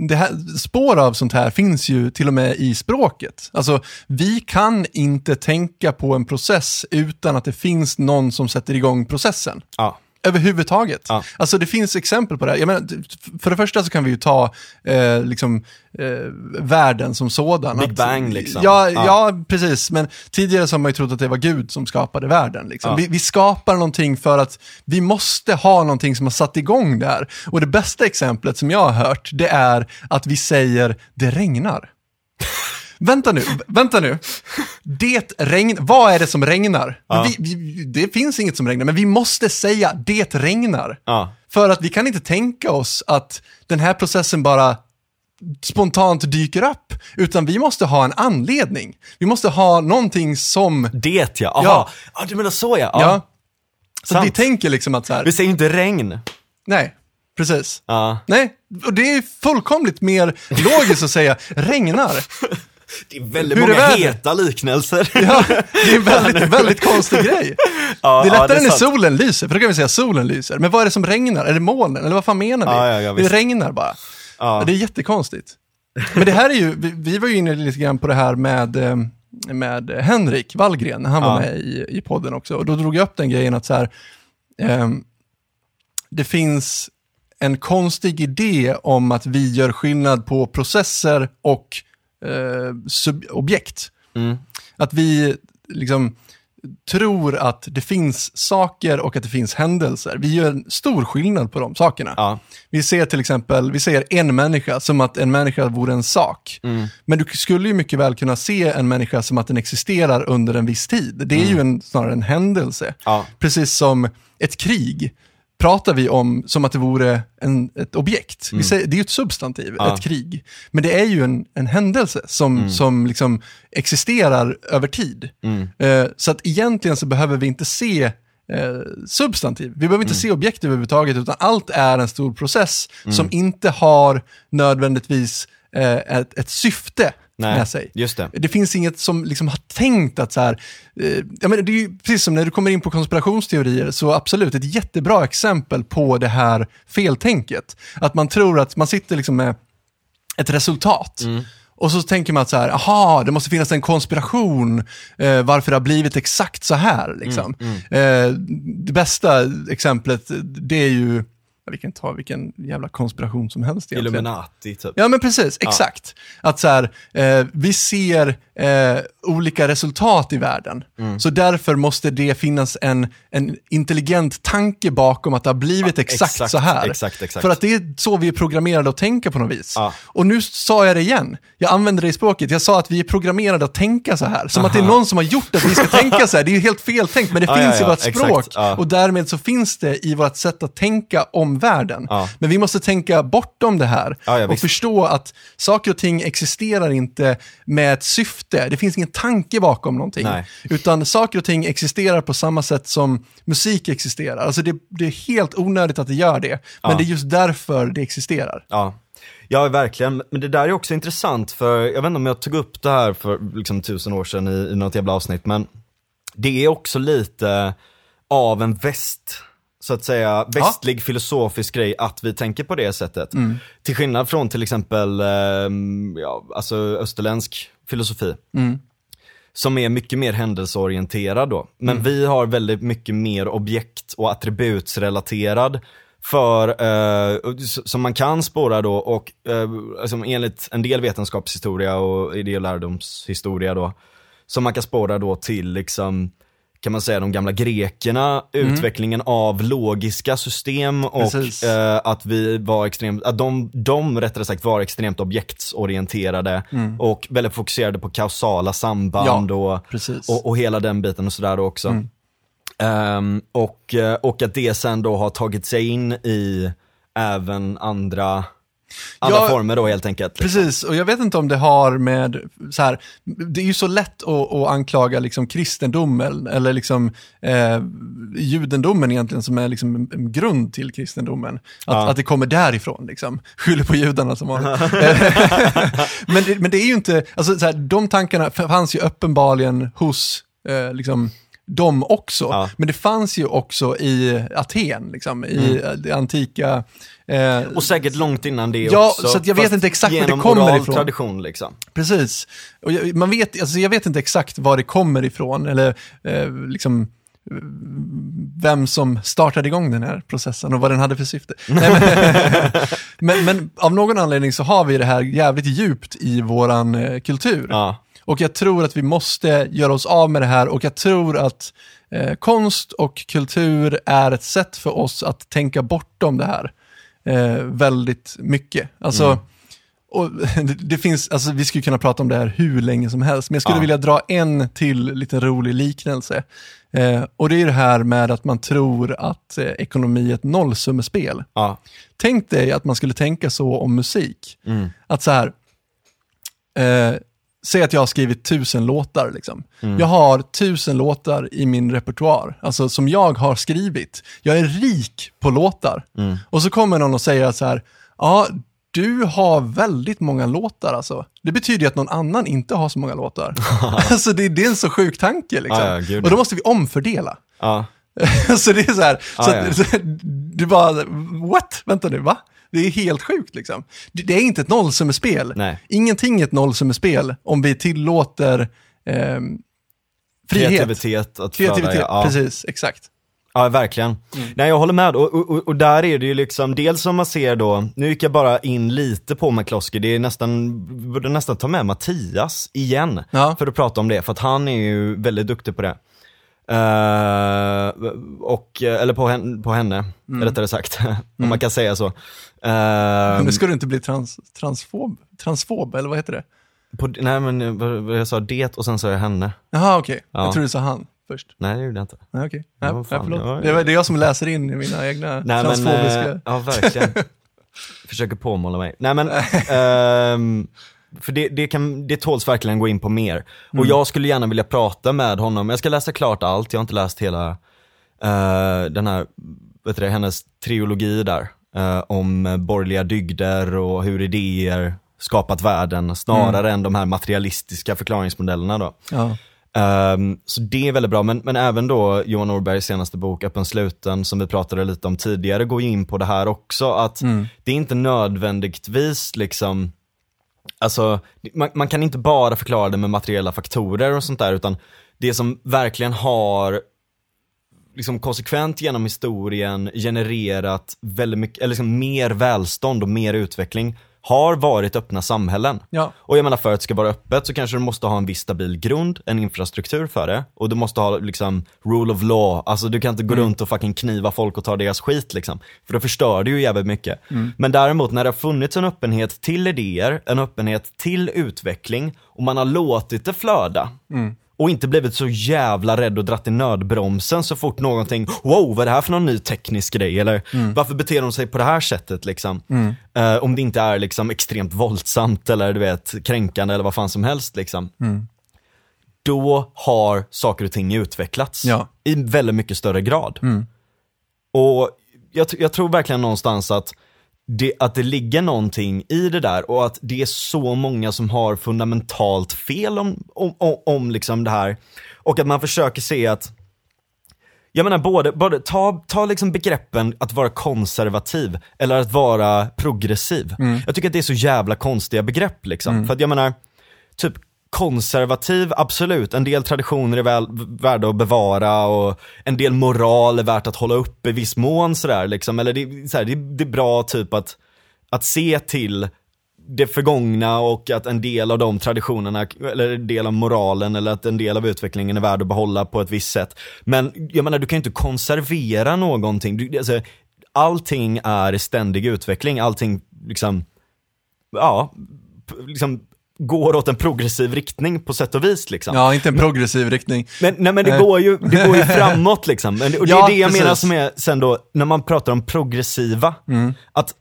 det här, spår av sånt här finns ju till och med i språket. Alltså, vi kan inte tänka på en process utan att det finns någon som sätter igång processen. Ja. Överhuvudtaget. Ja. Alltså det finns exempel på det här. Jag menar, för det första så kan vi ju ta eh, liksom, eh, världen som sådan. Big att, Bang liksom. Ja, ja, ja. precis. Men tidigare så har man ju trott att det var Gud som skapade världen. Liksom. Ja. Vi, vi, skapar någonting för att vi måste ha någonting som har satt igång det här. Och det bästa exemplet som jag har hört, det är att vi säger det regnar. Vänta nu, vänta nu. Det regn, vad är det som regnar? Ja. Vi, vi, det finns inget som regnar, men vi måste säga det regnar. Ja. För att vi kan inte tänka oss att den här processen bara spontant dyker upp, utan vi måste ha en anledning. Vi måste ha någonting som... Det ja, aha. Ja, ah, du menar så ja. ja. ja. Så vi tänker liksom att så här... Vi säger inte regn. Nej, precis. Ja. Nej, och det är fullkomligt mer logiskt att säga regnar. Det är väldigt Hur många är heta liknelser. Ja, det är en väldigt, väldigt konstig grej. Ja, det är lättare ja, det är när solen lyser, för då kan vi säga solen lyser. Men vad är det som regnar? Är det molnen? Eller vad fan menar vi? Ja, det regnar bara. Det är jättekonstigt. Men det här är ju, vi, vi var ju inne lite grann på det här med, eh, med Henrik Wallgren, han var med i, i podden också. Och då drog jag upp den grejen att så här, eh, det finns en konstig idé om att vi gör skillnad på processer och eh, objekt. Mm. Att vi liksom tror att det finns saker och att det finns händelser. Vi gör en stor skillnad på de sakerna. Ja. Vi ser till exempel, vi ser en människa som att en människa vore en sak. Mm. Men du skulle ju mycket väl kunna se en människa som att den existerar under en viss tid. Det är mm. ju en, snarare en händelse. Ja. Precis som ett krig pratar vi om som att det vore en, ett objekt. Mm. Säger, det är ju ett substantiv, ja. ett krig. Men det är ju en, en händelse som, mm. som liksom existerar över tid. Mm. Eh, så att egentligen så behöver vi inte se eh, substantiv. Vi behöver inte mm. se objekt överhuvudtaget, utan allt är en stor process mm. som inte har nödvändigtvis eh, ett, ett syfte Nej, med sig. Just det. det finns inget som liksom har tänkt att så här, eh, jag menar, det är ju precis som när du kommer in på konspirationsteorier, så absolut ett jättebra exempel på det här feltänket. Att man tror att man sitter liksom med ett resultat. Mm. Och så tänker man att så här, aha, det måste finnas en konspiration eh, varför det har blivit exakt så här. Liksom. Mm, mm. Eh, det bästa exemplet, det är ju vi kan ta vilken jävla konspiration som helst egentligen. Illuminati typ. Ja men precis, exakt. Ja. Att så här, eh, vi ser eh, olika resultat i världen. Mm. Så därför måste det finnas en, en intelligent tanke bakom att det har blivit ja, exakt, exakt, så här. Exakt, exakt. För att det är så vi är programmerade att tänka på något vis. Ja. Och nu sa jag det igen, jag använder det i språket, jag sa att vi är programmerade att tänka så här. Som Aha. att det är någon som har gjort att vi ska tänka så här. Det är ju helt fel tänkt, men det finns i vårt språk. Och därmed så finns det i vårt sätt att tänka om världen. Men vi måste tänka bortom det här och förstå att saker och ting existerar inte med ett syfte syfte, det finns ingen tanke bakom någonting. Nej. Utan saker och ting existerar på samma sätt som musik existerar. Alltså det, det är helt onödigt att det gör det, men ja. det är just därför det existerar. Ja. Ja, verkligen. Men det där är också intressant, för jag vet inte om jag tog upp det här för liksom tusen år sedan i, i något jävla avsnitt, men det är också lite av en väst så att säga, västlig ja. filosofisk grej att vi tänker på det sättet. Mm. Till skillnad från till exempel, eh, ja, alltså österländsk filosofi. Mm. Som är mycket mer händelseorienterad då. Men mm. vi har väldigt mycket mer objekt och attributsrelaterad för, eh, som man kan spåra då och eh, alltså, enligt en del vetenskapshistoria och idé och lärdomshistoria då, som man kan spåra då till liksom kan man säga, de gamla grekerna, mm. utvecklingen av logiska system och eh, att vi var extremt, att de, de rättare sagt var extremt objektsorienterade mm. och väldigt fokuserade på kausala samband ja, och, och, och, hela den biten och sådär också. Mm. Um, och, eh, och att det sen då har tagit sig in i även andra andra ja, former då helt enkelt. Liksom. Precis, och jag vet inte om det har med, så här, det är ju så lätt att, att anklaga liksom kristendomen, eller liksom eh, judendomen egentligen, som är liksom en grund till kristendomen. Att, ja. att det kommer därifrån, liksom. Skyller på judarna som vanligt. men, det, men det är ju inte, alltså så här, de tankarna fanns ju uppenbarligen hos eh, liksom, dem också. Ja. Men det fanns ju också i Aten, liksom, i mm. det antika Eh, och säkert långt innan det ja, också. så jag vet inte exakt var det kommer ifrån. tradition liksom. Precis. Och jag, man vet, alltså jag vet inte exakt var det kommer ifrån, eller eh, liksom vem som startade igång den här processen och vad den hade för syfte. men, men, av någon anledning så har vi det här jävligt djupt i våran eh, kultur. Ja. Och jag tror att vi måste göra oss av med det här och jag tror att eh, konst och kultur är ett sätt för oss att tänka bortom det här eh, väldigt mycket. Alltså, mm. och det, det, finns, alltså, vi skulle kunna prata om det här hur länge som helst, men jag skulle ja. vilja dra en till liten rolig liknelse. Eh, och det är det här med att man tror att eh, ekonomi är ett nollsummespel. Ja. Tänk dig att man skulle tänka så om musik. Mm. Att så här, eh, säg att jag har skrivit tusen låtar. Liksom. Mm. Jag har tusen låtar i min repertoar, alltså som jag har skrivit. Jag är rik på låtar. Mm. Och så kommer någon och säger så här, ja, du har väldigt många låtar alltså. Det betyder ju att någon annan inte har så många låtar. alltså det, det, är en så sjuk tanke liksom. Ah, ja, och då måste vi omfördela. Ah. så det är så här, ah, så, ja. så, du bara, what? Vänta nu, va? Det är helt sjukt liksom. Det, är inte ett nollsummespel. Nej. Ingenting är ett nollsummespel om vi tillåter eh, frihet. Kreativitet. Att Kreativitet, ja. precis, exakt. Ja, verkligen. Mm. Nej, jag håller med. Och, och, och, där är det ju liksom, dels som man ser då, nu gick jag bara in lite på McCloskey, det är nästan, borde nästan ta med Mattias igen, ja. för att prata om det, för att han är ju väldigt duktig på det. Uh, och, eller på henne, på henne mm. rättare sagt, om mm. man kan säga så. Uh, men nu ska du inte bli trans, transfob, transfob, eller vad heter det? På, nej men jag sa det och sen sa jag henne. Jaha okej, okay. ja. jag trodde du sa han först. Nej det gjorde jag inte. Nej okej, okay. nej, nej, förlåt. Ja, ja. Det är jag som läser in i mina egna nej, transfobiska... Men, uh, ja verkligen. Försöker påmåla mig. Nej men, uh, för det, det, kan, det tåls verkligen gå in på mer. Mm. Och jag skulle gärna vilja prata med honom, jag ska läsa klart allt, jag har inte läst hela uh, den här, vet du, hennes trilogi där. Uh, om borgerliga dygder och hur idéer skapat världen snarare mm. än de här materialistiska förklaringsmodellerna då. Ja. Um, så det är väldigt bra, men, men även då Johan Norbergs senaste bok Öppen sluten som vi pratade lite om tidigare går in på det här också att mm. det är inte nödvändigtvis liksom Alltså, man, man, kan inte bara förklara det med materiella faktorer och sånt där, utan det som verkligen har liksom konsekvent genom historien genererat väldigt mycket, eller liksom mer välstånd och mer utveckling har varit öppna samhällen. Ja. Och jag menar för att det ska vara öppet så kanske du måste ha en viss stabil grund, en infrastruktur för det. Och du måste ha liksom rule of law, alltså du kan inte gå mm. runt och fucking kniva folk och ta deras skit liksom. För då förstör du ju jävligt mycket. Mm. Men däremot när det har funnits en öppenhet till idéer, en öppenhet till utveckling och man har låtit det flöda. Mm och inte blivit så jävla rädd och dratt i nödbromsen så fort någonting, wow vad är det här för någon ny teknisk grej? Eller mm. varför beter de sig på det här sättet liksom? Mm. Uh, om det inte är liksom extremt våldsamt eller du vet kränkande eller vad fan som helst liksom. Mm. Då har saker och ting utvecklats ja. i väldigt mycket större grad. Mm. Och jag, jag tror verkligen någonstans att det, att det ligger någonting i det där och att det är så många som har fundamentalt fel om, om, om, om liksom det här. Och att man försöker se att jag menar både, både ta, ta liksom begreppen att vara konservativ eller att vara progressiv. Mm. Jag tycker att det är så jävla konstiga begrepp liksom. Mm. För att jag menar, typ konservativ, absolut. En del traditioner är väl, värda att bevara och en del moral är värt att hålla upp i viss mån sådär liksom. Eller det, så här, det, det är bra typ att, att se till det förgångna och att en del av de traditionerna, eller en del av moralen eller att en del av utvecklingen är värd att behålla på ett visst sätt. Men jag menar, du kan ju inte konservera någonting. Du, alltså, allting är ständig utveckling, allting liksom, ja, liksom går åt en progressiv riktning på sätt och vis liksom. Ja, inte en progressiv riktning. Men, nej, men det, går ju, det går ju framåt liksom. Men, och det ja, är det jag precis. menar som är sen då, när man pratar om progressiva, mm. att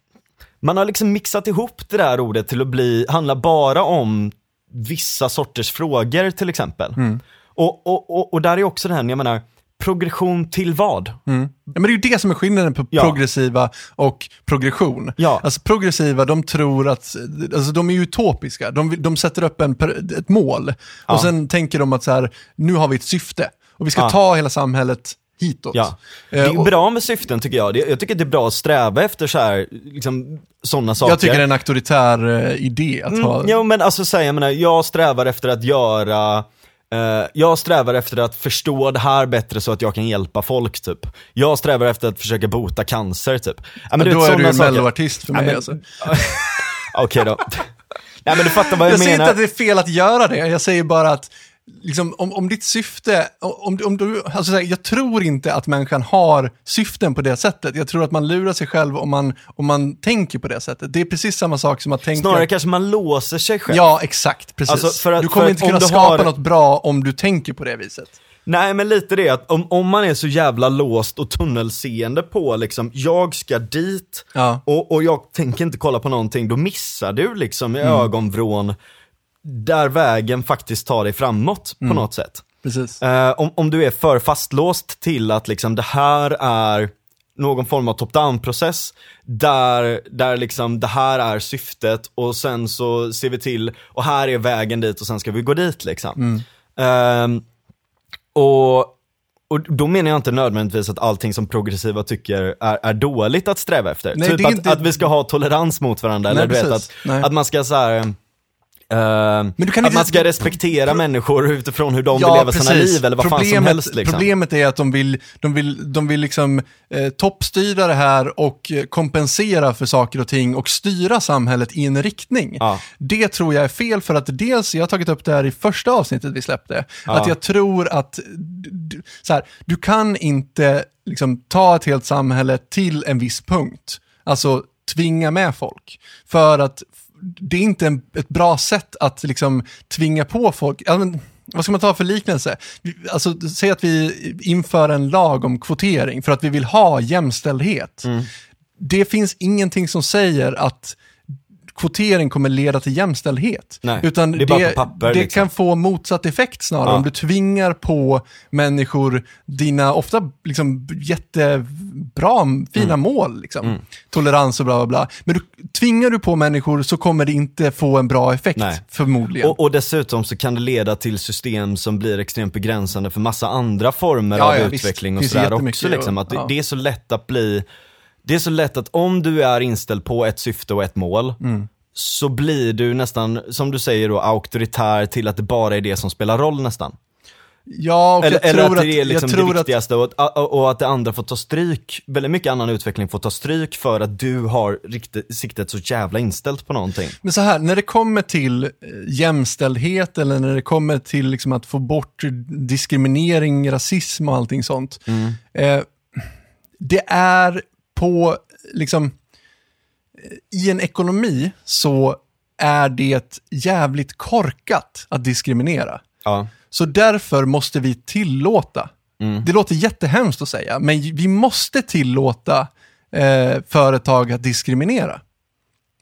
man har liksom mixat ihop det där ordet till att bli, handla bara om vissa sorters frågor till exempel. Mm. Och, och, och, och, där är också det här, jag menar, progression till vad? Mm. Ja, men det är ju det som är skillnaden på ja. progressiva och progression. Ja. Alltså progressiva, de tror att, alltså de är utopiska, de, de sätter upp en, ett mål ja. och sen tänker de att så här, nu har vi ett syfte och vi ska ta hela samhället hitåt. Ja. Det är uh, bra med syften tycker jag. Jag tycker det är bra att sträva efter så här, liksom, sådana saker. Jag tycker det är en auktoritär uh, idé att mm, ha. Ja men alltså säg, jag menar, jag strävar efter att göra jag strävar efter att förstå det här bättre så att jag kan hjälpa folk typ. Jag strävar efter att försöka bota cancer typ. Ja, men, men då är du ju en melloartist för mig ja, alltså. Okej okay, då. Ja, men du fattar vad jag, jag menar. Jag säger inte att det är fel att göra det, jag säger bara att liksom, om, om ditt syfte, om, om du, alltså, jag tror inte att människan har syften på det sättet. Jag tror att man lurar sig själv om man, om man tänker på det sättet. Det är precis samma sak som att tänka... Snarare kanske man låser sig själv. Ja, exakt, precis. Alltså att, du kommer inte kunna skapa har... något bra om du tänker på det viset. Nej men lite det att om, om man är så jävla låst och tunnelseende på liksom, jag ska dit ja. och, och jag tänker inte kolla på någonting, då missar du liksom i mm. ögonvrån där vägen faktiskt tar dig framåt mm. på något sätt. Uh, om, om du är för fastlåst till att liksom det här är någon form av top-down process där, där liksom det här är syftet och sen så ser vi till och här är vägen dit och sen ska vi gå dit liksom. Mm. Uh, och, och då menar jag inte nödvändigtvis att allting som progressiva tycker är, är dåligt att sträva efter. Nej, typ att, inte... att vi ska ha tolerans mot varandra, Nej, eller du vet att, att man ska så här, Uh, men du kan att inte... man ska respektera människor utifrån hur de ja, vill leva precis. sina liv eller vad problemet, fan som helst. Liksom. Problemet är att de vill, de vill, de vill liksom eh, toppstyra det här och kompensera för saker och ting och styra samhället i en riktning. Ja. Det tror jag är fel för att dels, jag har tagit upp det här i första avsnittet vi släppte, ja. att jag tror att så här, du kan inte liksom, ta ett helt samhälle till en viss punkt. Alltså tvinga med folk. För att det är inte en, ett bra sätt att liksom tvinga på folk. Alltså, vad ska man ta för liknelse? Alltså, säg att vi inför en lag om kvotering för att vi vill ha jämställdhet. Mm. Det finns ingenting som säger att kvotering kommer leda till jämställdhet. Nej, utan det, det, papper, det liksom. kan få motsatt effekt snarare. Ja. Om du tvingar på människor dina ofta liksom jättebra, fina mm. mål. Liksom. Mm. Tolerans och bla bla bla. Men du, tvingar du på människor så kommer det inte få en bra effekt Nej. förmodligen. Och, och, dessutom så kan det leda till system som blir extremt begränsande för massa andra former ja, av ja, utveckling visst. och sådär också. Liksom. Att det, det är så lätt att bli det är så lätt att om du är inställd på ett syfte och ett mål, mm. så blir du nästan, som du säger då, auktoritär till att det bara är det som spelar roll nästan. Ja, och eller, jag eller tror att det är liksom det viktigaste att... Och, och, och, att det andra får ta stryk, väldigt mycket annan utveckling får ta stryk för att du har riktigt, siktet så jävla inställt på någonting. Men så här, när det kommer till eh, jämställdhet eller när det kommer till liksom att få bort diskriminering, rasism och allting sånt. Mm. Eh, det är på, liksom, i en ekonomi så är det jävligt korkat att diskriminera. Ja. Så därför måste vi tillåta, mm. det låter jättehemskt att säga, men vi måste tillåta eh, företag att diskriminera.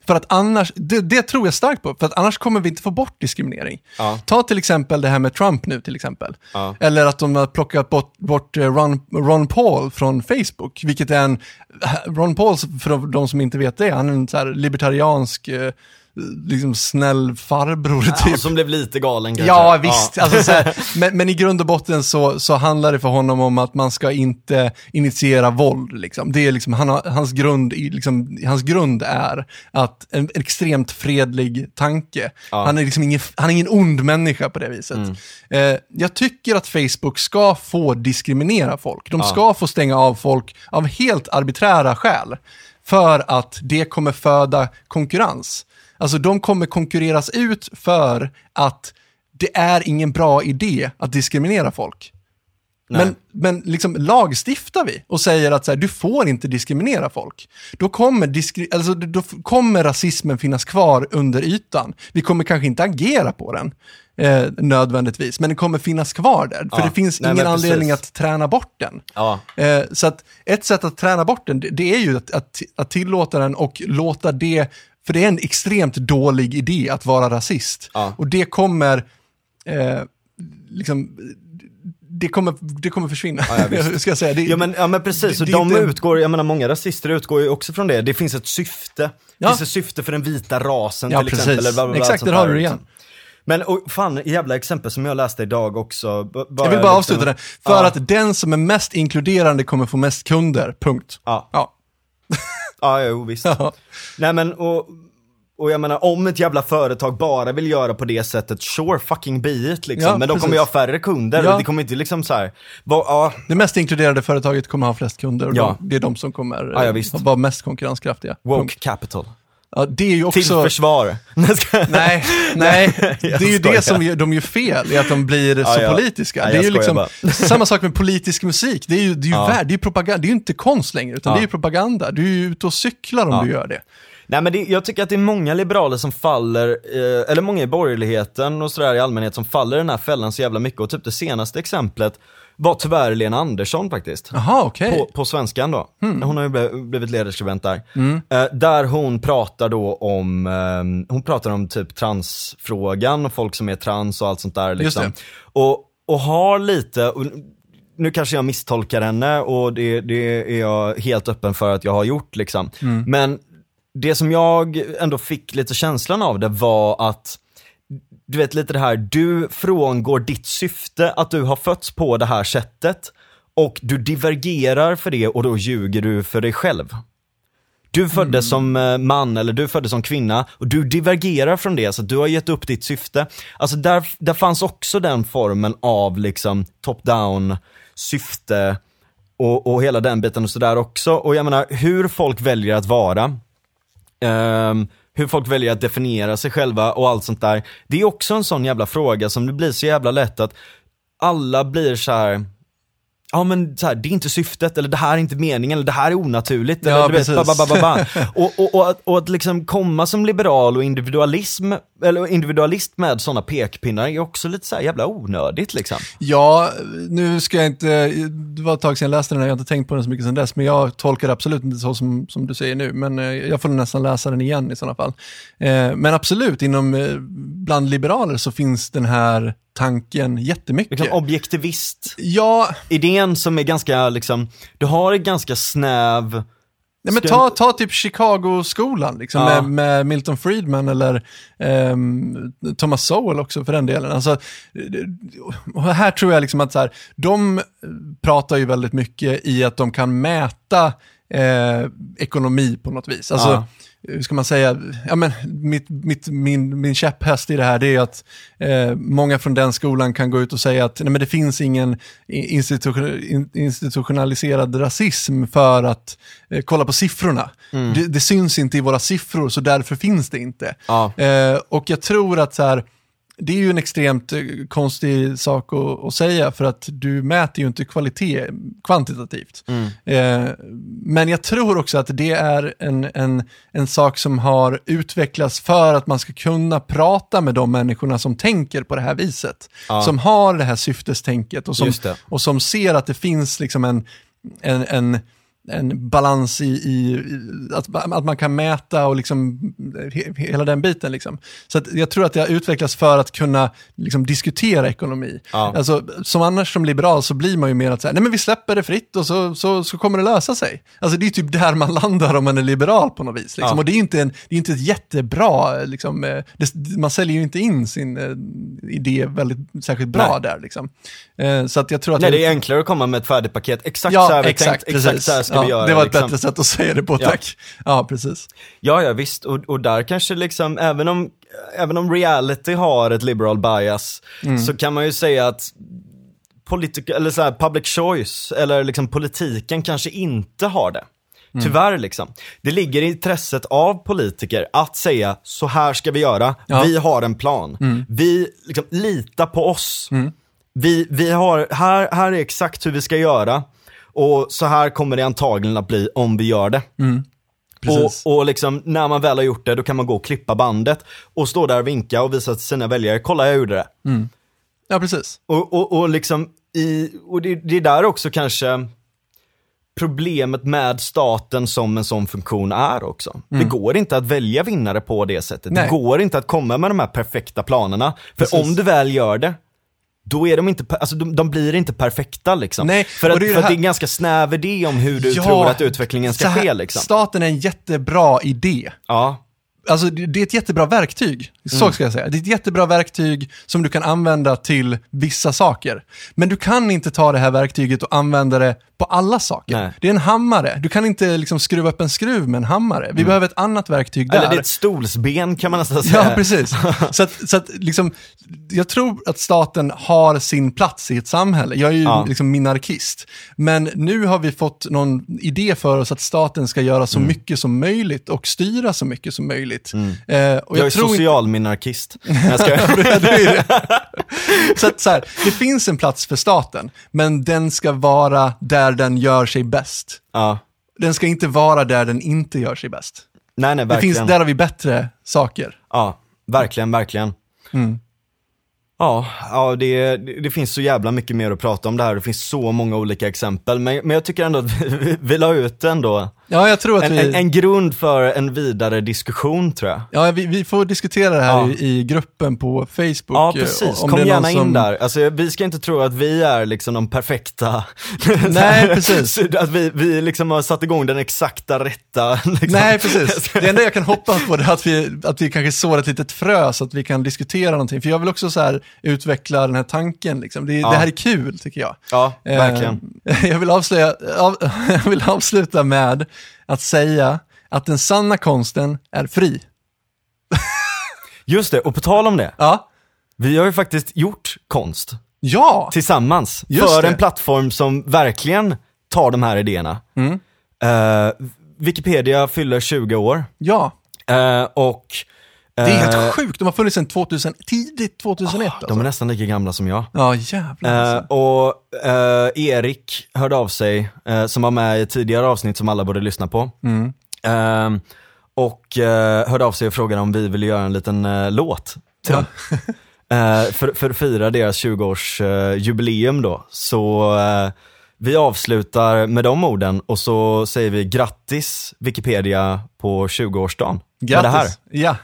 För att annars, det, det, tror jag starkt på, för att annars kommer vi inte få bort diskriminering. Ja. Ta till exempel det här med Trump nu till exempel. Ja. Eller att de har plockat bort, bort eh, Ron, Ron, Paul från Facebook, vilket är en, Ron Paul, för de som inte vet det, han är en så libertariansk eh, liksom snäll farbror typ. Ja, som blev lite galen kanske. Ja, visst. Ja. Alltså, här, men, men, i grund och botten så, så handlar det för honom om att man ska inte initiera våld. Liksom. Det är liksom, han har, hans, grund, liksom, hans grund är att en, en extremt fredlig tanke. Ja. Han, är liksom ingen, han är ingen ond människa på det viset. Mm. Eh, jag tycker att Facebook ska få diskriminera folk. De ska få stänga av folk av helt arbiträra skäl. För att det kommer föda konkurrens. Alltså de kommer konkurreras ut för att det är ingen bra idé att diskriminera folk. Nej. Men, men liksom lagstiftar vi och säger att så här, du får inte diskriminera folk, då kommer, diskri alltså, då kommer rasismen finnas kvar under ytan. Vi kommer kanske inte agera på den eh, nödvändigtvis, men den kommer finnas kvar där. För ja. det finns Nej, ingen anledning att träna bort den. Ja. Eh, så att ett sätt att träna bort den, det, det är ju att, att, att tillåta den och låta det för det är en extremt dålig idé att vara rasist. Ja. Och det kommer, eh, liksom, det kommer, det kommer försvinna. Ja, ska jag säga. Det, ja, men, ja men precis, det, och de inte... utgår, jag menar många rasister utgår ju också från det. Det finns ett syfte. Ja. Det finns ett syfte för den vita rasen ja, till precis. exempel. Bla, bla, bla, Exakt, där har du det igen. Men och, fan, jävla exempel som jag läste idag också. Bara, jag vill bara liksom, avsluta det. För ja. att den som är mest inkluderande kommer få mest kunder, punkt. Ja. Ja, ja jo, visst. Ja. Nej men, och och jag menar om ett jävla företag bara vill göra på det sättet, sure fucking be it liksom. Ja, men de kommer ju ha färre kunder, ja. det kommer inte liksom så här, va, ja. Det mest inkluderade företaget kommer ha flest kunder och ja. de, det är de som kommer ja, ja, vara mest konkurrenskraftiga. Woke Punkt. capital. Ja, det är ju också... Till försvar. nej, nej, det är ju det som de gör fel, är att de blir så ja. politiska. Ja, det är ju liksom, samma sak med politisk musik, det är ju, det är ju, värld, det är propaganda, det är ju inte konst längre, utan det är ju propaganda. Du är ju ute och cyklar om du gör det. Nej men det, jag tycker att det är många liberaler som faller, eh, eller många i borgerligheten och sådär i allmänhet som faller i den här fällan så jävla mycket. Och typ det senaste exemplet var tyvärr Lena Andersson faktiskt. Okej. Okay. På, på svenskan då. Mm. Hon har ju blivit ledarskribent där. Mm. Eh, där hon pratar då om, eh, hon pratar om typ transfrågan och folk som är trans och allt sånt där liksom. Och, och har lite, och, nu kanske jag misstolkar henne och det, det, är jag helt öppen för att jag har gjort liksom. Mm. Men det som jag ändå fick lite känslan av det var att du vet lite det här, du frångår ditt syfte att du har fötts på det här sättet och du divergerar för det och då ljuger du för dig själv. Du föddes mm. som eh, man eller du föddes som kvinna och du divergerar från det så du har gett upp ditt syfte. Alltså där, där fanns också den formen av liksom top-down syfte och, och hela den biten och sådär också. Och jag menar hur folk väljer att vara Um, hur folk väljer att definiera sig själva och allt sånt där. Det är också en sån jävla fråga som det blir så jävla lätt att alla blir så här ja men så här, det är inte syftet, eller det här är inte meningen, eller det här är onaturligt. Ja, eller, du vet, ba, ba, ba, och, och, och, att, och att liksom komma som liberal och individualism, eller individualist med sådana pekpinnar är också lite så här jävla onödigt liksom. Ja, nu ska jag inte, det var ett tag sedan jag läste den, jag har inte tänkt på den så mycket sedan dess, men jag tolkar det absolut inte så som, som du säger nu, men eh, jag får nästan läsa den igen i sådana fall. Eh, men absolut, inom, eh, bland liberaler så finns den här tanken jättemycket. Liksom objektivist. Ja. Idén som är ganska, liksom, du har en ganska snäv Nej, men ta, ta typ Chicago-skolan liksom, ja. med, med, Milton Friedman eller um, Thomas Sowell också för den delen. Alltså, här tror jag liksom att så här, de pratar ju väldigt mycket i att de kan mäta eh, ekonomi på något vis. Alltså, ja hur ska man säga, ja, men mitt, mitt, min, min käpphäst i det här det är att eh, många från den skolan kan gå ut och säga att nej, men det finns ingen institution, institutionaliserad rasism för att eh, kolla på siffrorna. Mm. Det, det, syns inte i våra siffror så därför finns det inte. Ja. Eh, och jag tror att så här, det är ju en extremt eh, konstig sak att, att, säga för att du mäter ju inte kvalitet kvantitativt. Mm. Eh, men jag tror också att det är en, en, en sak som har utvecklats för att man ska kunna prata med de människorna som tänker på det här viset. Ja. Som har det här syftestänket och som, och som ser att det finns liksom en, en, en en balans i, i att, att man kan mäta och liksom he, hela den biten. Liksom. Så jag tror att det har utvecklats för att kunna liksom, diskutera ekonomi. Ja. Alltså, som annars som liberal så blir man ju mer att säga, nej men vi släpper det fritt och så, så, så kommer det lösa sig. Alltså det är typ där man landar om man är liberal på något vis. Liksom. Ja. Och det är inte, en, det är inte ett jättebra, liksom, eh, det, man säljer ju inte in sin eh, idé väldigt särskilt bra nej. där. Liksom. Eh, så att jag tror att nej, det är enklare att komma med ett färdigt paket. Exakt ja, så här vi exakt, tänkt, exakt så här ska ja, vi göra. Det var ett liksom. bättre sätt att säga det på, tack. Ja, ja precis. Ja, ja visst, och, och där kanske liksom, även om, även om reality har ett liberal bias, mm. så kan man ju säga att politik, eller så här, public choice, eller liksom politiken kanske inte har det. Mm. Tyvärr liksom. Det ligger i intresset av politiker att säga, så här ska vi göra, ja. vi har en plan. Mm. Vi, liksom, lita på oss. Mm. Vi, vi har, här, här är exakt hur vi ska göra. Och så här kommer det antagligen att bli om vi gör det. Mm. Och, och liksom, när man väl har gjort det, då kan man gå och klippa bandet och stå där och vinka och visa till sina väljare, kolla jag gjorde det. Mm. Ja, precis. Och, och, och liksom, i, och det, det är där också kanske problemet med staten som en sån funktion är också. Mm. Det går inte att välja vinnare på det sättet. Nej. Det går inte att komma med de här perfekta planerna. För Precis. om du väl gör det, då är de inte, alltså de, de blir inte perfekta liksom. Nej, för att, det, är för att det är en ganska snäv idé om hur du ja, tror att utvecklingen ska här, ske liksom. Staten är en jättebra idé. Ja. Alltså det är ett jättebra verktyg, så mm. ska jag säga. Det är ett jättebra verktyg som du kan använda till vissa saker. Men du kan inte ta det här verktyget och använda det på alla saker. Nej. Det är en hammare. Du kan inte liksom skruva upp en skruv med en hammare. Vi mm. behöver ett annat verktyg där. Eller det är ett stolsben kan man nästan säga. Ja, precis. så att, så att liksom, jag tror att staten har sin plats i ett samhälle. Jag är ju ja. liksom minarkist. Men nu har vi fått någon idé för oss att staten ska göra så mm. mycket som möjligt och styra så mycket som möjligt. Mm. Eh, och jag, jag tror socialminarkist. jag ska... så att, så här, det finns en plats för staten, men den ska vara där där den gör sig bäst. Ja. Den ska inte vara där den inte gör sig bäst. Nej, nej, verkligen. Det finns, där har vi bättre saker. Ja, verkligen, verkligen. Mm. Ja, ja det, det finns så jävla mycket mer att prata om det här. Det finns så många olika exempel. Men, men jag tycker ändå att vi, vi la ut ändå Ja, jag tror att en, vi... en, en, grund för en vidare diskussion tror jag. Ja, vi, vi får diskutera det här ja. i, i, gruppen på Facebook. Ja, precis. Kom gärna som... in där. Alltså, vi ska inte tro att vi är liksom de perfekta. Nej, precis. att vi, vi liksom har satt igång den exakta rätta. Liksom. Nej, precis. Det enda jag kan hoppas på är att vi, att vi kanske sår ett litet frö så att vi kan diskutera någonting. För jag vill också så här utveckla den här tanken. Liksom. Det, ja. det här är kul, tycker jag. Ja, verkligen. Eh, jag, vill avslöja, av, jag vill avsluta med att säga att den sanna konsten är fri. Just det, och på tal om det. Ja. Vi har ju faktiskt gjort konst. Ja! Tillsammans. Just för det. en plattform som verkligen tar de här idéerna. Mm. Uh, Wikipedia fyller 20 år. Ja. Uh, och det är helt uh, sjukt, de har funnits sedan 2000, tidigt 2001. Oh, alltså. De är nästan lika gamla som jag. Ja, jävlar. Alltså. och Erik hörde av sig, som var med i tidigare avsnitt som alla borde lyssna på. Mm. Ehm, och hörde av sig och frågade om vi ville göra en liten låt till ja. Uh, för, för att fira deras 20-årsjubileum uh, då. Så uh, vi avslutar med de orden och så säger vi grattis Wikipedia på 20-årsdagen. Grattis! det här. Ja.